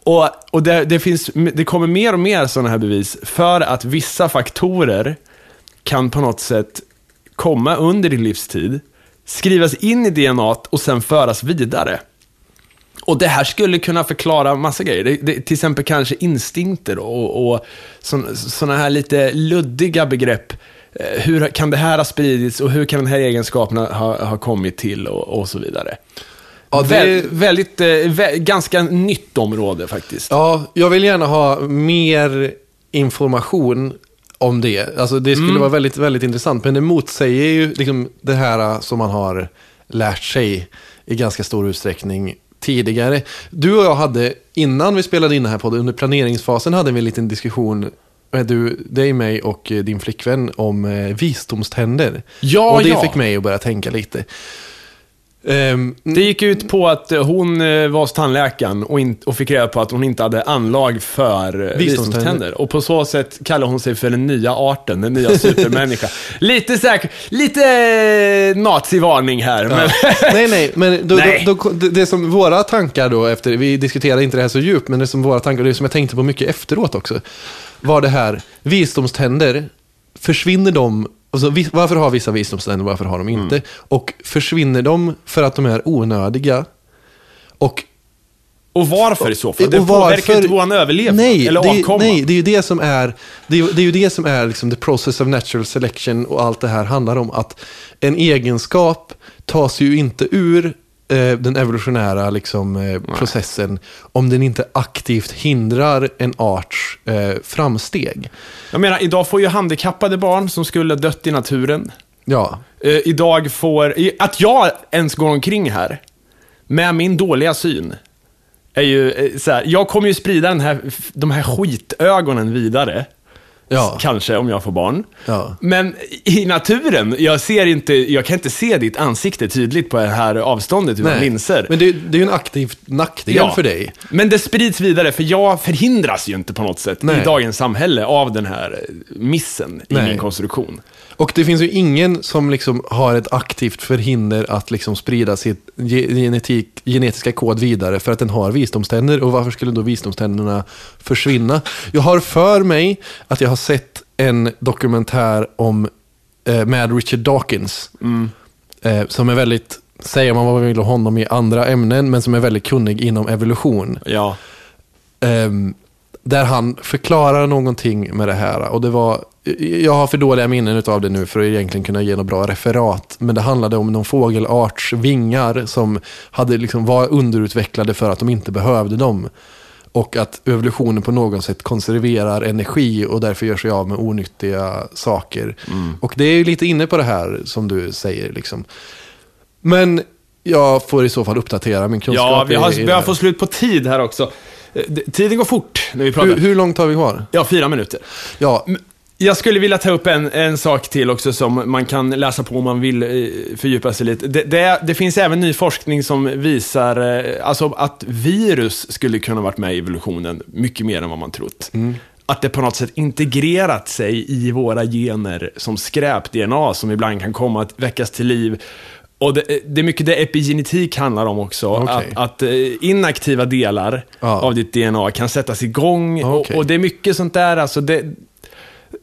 Och, och det, det, finns, det kommer mer och mer sådana här bevis för att vissa faktorer kan på något sätt komma under din livstid, skrivas in i DNA och sen föras vidare. Och det här skulle kunna förklara massa grejer. Det, det, till exempel kanske instinkter och, och sådana här lite luddiga begrepp. Eh, Hur kan det här ha spridits och hur kan den här egenskapen ha, ha kommit till och, och så vidare. Ja, det- Vä- väldigt, eh, vä- ganska nytt område faktiskt. Ja, jag vill gärna ha mer information om det. Alltså det skulle vara väldigt, väldigt intressant. Men det motsäger ju liksom det här som man har lärt sig i ganska stor utsträckning tidigare. Du och jag hade, innan vi spelade in det här podden, under planeringsfasen hade vi en liten diskussion du, dig, mig och eh, din flickvän om eh, visdomständer. Ja, och det ja. fick mig att börja tänka lite. Ehm, Det gick ut på att eh, hon var hos tandläkaren och, in, och fick reda på att hon inte hade anlag för Visdomständer. Och på så sätt kallar hon sig för den nya arten, den nya supermänniska. lite säkert, lite nazivarning här. Men, nej, nej, men då, Nej. Då, då, det, det som våra tankar då efter, vi diskuterade inte det här så djupt, men det som våra tankar, det som jag tänkte på mycket efteråt också, var det här, visdomständer, försvinner de, alltså, varför har vissa visdomständer, varför har de inte? Och försvinner de för att de är onödiga? Och Och varför i så fall? Och Det påverkar inte vår överlevnad nej, eller det, avkomma. Nej, det är ju det som är, det är, det är ju det som är liksom the process of natural selection och allt det här handlar om att en egenskap tas ju inte ur den evolutionära liksom, eh, processen om den inte aktivt hindrar en arts eh, framsteg. Jag menar, idag får ju handikappade barn som skulle ha dött i naturen. Ja, Eh, idag får... Att jag ens går omkring här med min dåliga syn är ju eh, så här, jag kommer ju sprida den här, de här skitögonen vidare. Ja, Kanske om jag får barn. Ja. Men i naturen, jag ser inte, jag kan inte se ditt ansikte tydligt på det här avståndet utan linser. Men det, det är ju en aktiv nackdel för dig. Men det sprids vidare, för jag förhindras ju inte på något sätt Nej. i dagens samhälle av den här missen i Nej. min konstruktion. Och det finns ju ingen som liksom har ett aktivt förhinder att liksom sprida sitt ge- genetik, genetiska kod vidare för att den har visdomständer. Och varför skulle då visdomständerna försvinna? Jag har för mig att jag har sett en dokumentär om eh, med Richard Dawkins. Eh, som är väldigt, säger man vad man vill om honom i andra ämnen, men som är väldigt kunnig inom evolution. Ja. Ehm, där han förklarar någonting med det här. Och det var, jag har för dåliga minnen av det nu för att egentligen kunna ge något bra referat. Men det handlade om någon fågelarts vingar som hade liksom var underutvecklade för att de inte behövde dem. Och att evolutionen på något sätt konserverar energi och därför gör sig av med onyttiga saker. Och det är ju lite inne på det här som du säger. Liksom. Men jag får i så fall uppdatera min kunskap. Ja, vi i- har i det börjat här. få slut på tid här också. Eh, Tiden går fort när vi pratar. hur, hur långt har vi kvar? Ja, fyra minuter. Ja, Jag skulle vilja ta upp en, en sak till också som man kan läsa på om man vill eh, fördjupa sig lite. Det, det, det finns även ny forskning som visar eh, alltså att virus skulle kunna varit med i evolutionen mycket mer än vad man trott. Att det på något sätt integrerat sig i våra gener som skräp-DNA som ibland kan komma att väckas till liv. Och det, det är mycket det epigenetik handlar om också. Okej. Att, att eh, inaktiva delar Ja. av ditt DNA kan sättas igång. Okej. Och, och det är mycket sånt där. Alltså det,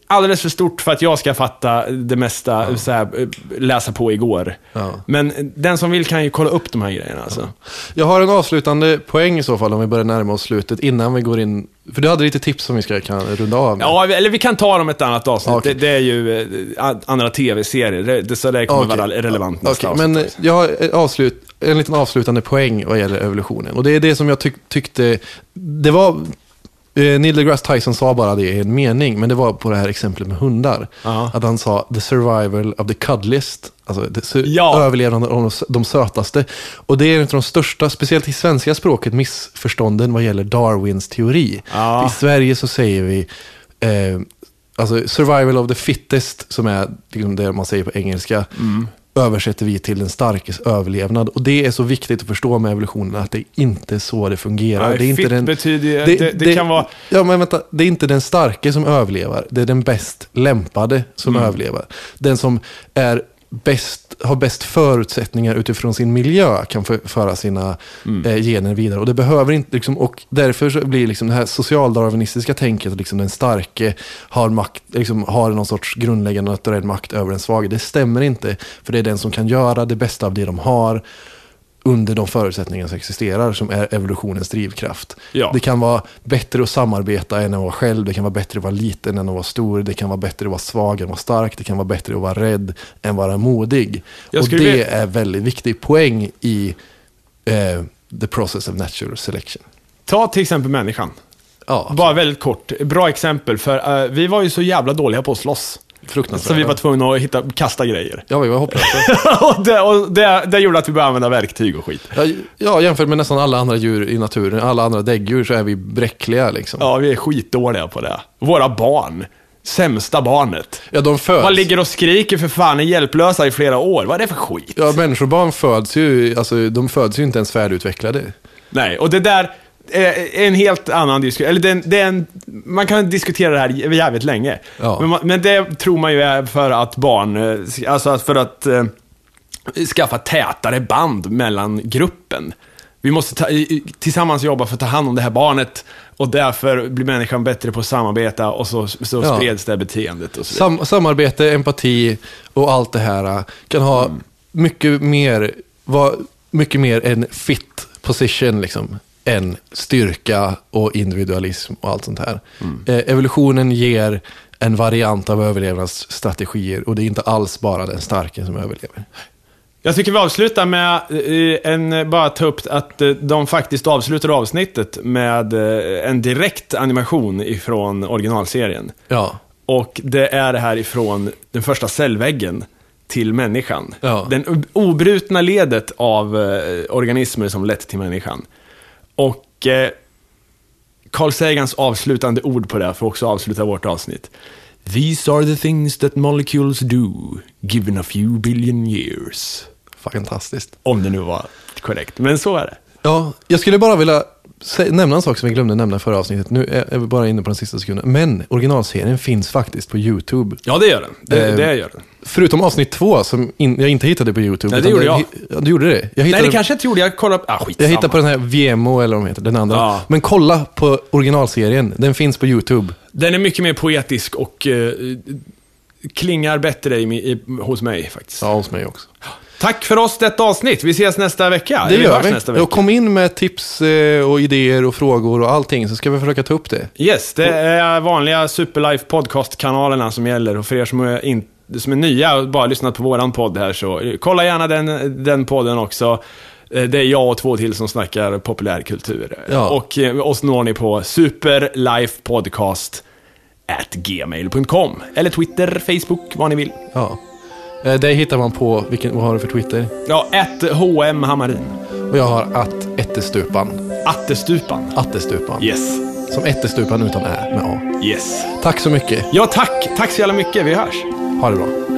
alldeles för stort för att jag ska fatta det mesta, så här, läsa på igår. Ja. Men den som vill kan ju kolla upp de här grejerna. Alltså. Jag har en avslutande poäng i så fall om vi börjar närma oss slutet innan vi går in. För du hade lite tips som vi ska kan runda av med. Ja, eller vi kan ta dem ett annat avsnitt. Okej. Det, det är ju eh, andra tv-serier, det, det, så det kommer Okej. vara relevant nästa Okej, men jag har avslut, en liten avslutande poäng vad gäller evolutionen. Och det är det som jag tyck, tyckte, det var, eh, Neil deGrasse Tyson sa bara det i en mening, men det var på det här exemplet med hundar. Ja. Att han sa the survival of the cuddliest, alltså Ja. överlevnad av de, de sötaste. Och det är en av de största, speciellt i svenska språket, missförstånden vad gäller Darwins teori. Ja. I Sverige så säger vi eh, alltså survival of the fittest, som är liksom det man säger på engelska, Mm. Översätter vi till den starkes överlevnad. Och det är så viktigt att förstå med evolutionen, att det är inte så det fungerar. Nej, det är inte den, betyder ju- det- det kan vara- Ja, men vänta, det är inte den starke som överlever, det är den bäst lämpade som Mm. överlever. Den som är bäst, har bäst förutsättningar utifrån sin miljö kan för, föra sina Mm. eh, gener vidare. Och det behöver inte, liksom, och därför blir liksom det här socialdarwinistiska tänket, att liksom den starke har, makt, liksom, har någon sorts grundläggande naturell makt över den svage. Det stämmer inte, för det är den som kan göra det bästa av det de har under de förutsättningar som existerar, som är evolutionens drivkraft. Ja. Det kan vara bättre att samarbeta än att vara själv, det kan vara bättre att vara liten än att vara stor, det kan vara bättre att vara svag än att vara stark, det kan vara bättre att vara rädd än att vara modig. Och det vilja- är väldigt viktig poäng i eh, the process of natural selection. Ta till exempel människan. Ja, Bara väldigt kort. Bra exempel, för eh, vi var ju så jävla dåliga på att slåss. Fruktansvärt. Så vi var tvungna att hitta, kasta grejer. Ja, vi var hopplösa. och det, och det, det gjorde att vi började använda verktyg och skit. ja, ja, jämfört med nästan alla andra djur i naturen, alla andra däggdjur, så är vi bräckliga liksom. Ja, vi är skitdåliga på det. Våra barn. Sämsta barnet. Ja, de föds. Man ligger och skriker för fan, är hjälplösa i flera år. Vad är det för skit? Ja, människobarn föds ju, alltså de föds ju inte ens färdigutvecklade. Nej, och det där är en helt annan diskussion. Eller det, är en- det är en, man kan diskutera det här jävligt länge. Ja. Men, man, men det tror man ju är för att barn, eh, alltså för att eh, skaffa tätare band mellan gruppen. Vi måste ta, tillsammans jobba för att ta hand om det här barnet och därför blir människan bättre på att samarbeta och så, så Ja. spreds det här beteendet och så. Sam samarbete, empati och allt det här äh, kan ha Mm. mycket mer, vara mycket mer en fit position liksom. Än styrka och individualism och allt sånt här. Eh, evolutionen ger en variant av överlevnadsstrategier och det är inte alls bara den starke som överlever. Jag tycker vi avslutar med eh, en, bara ta upp att eh, de faktiskt avslutar avsnittet med eh, en direkt animation ifrån originalserien. Ja, Och det är härifrån den första cellväggen till människan. Ja. Den obrutna ledet av eh, organismer som lett till människan. Och eh, Carl Sagans avslutande ord på det får också avsluta vårt avsnitt. These are the things that molecules do, given a few billion years. fantastiskt. Om det nu var korrekt, men så är det. Ja, jag skulle bara vilja nämna en sak som vi glömde nämna i förra avsnittet. Nu är är vi bara inne på den sista sekunden. Men originalserien finns faktiskt på YouTube. Ja, det gör den. Det, Eh, det gör den. Förutom avsnitt två som in, jag inte hittade på YouTube. Nej, det gjorde jag. Ja, du gjorde det? Jag Nej, hittade, det kanske jag inte gjorde. Jag kollade... Ah, skitsamma. jag hittade på den här Vemo eller vad de heter, den andra. Ja. Men kolla på originalserien. Den finns på YouTube. Den är mycket mer poetisk och eh, klingar bättre i, i, hos mig faktiskt. Ja, hos mig också. Tack för oss detta avsnitt. Vi ses nästa vecka. Det gör vi. nästa vecka. Och kom in med tips eh, och idéer och frågor och allting så ska vi försöka ta upp det. Yes, det är vanliga Superlife podcast-kanalerna som gäller. Och för er som är, in, som är nya och bara lyssnat på våran podd här så eh, kolla gärna den, den podden också. Eh, Det är jag och två till som snackar populärkultur. Ja. Och eh, oss når ni på superlifepodcast at gmail.com. Eller Twitter, Facebook, vad ni vill. Ja. Det hittar man på, vilken, vad har du för Twitter? Ja, ett HM Hammarin. Och jag har att Ettestupan. Attestupan. Attestupan. Yes. Som Ettestupan utan Ä med A. Yes. Tack så mycket. Ja, tack. Tack så jävla mycket. Vi hörs. 好了。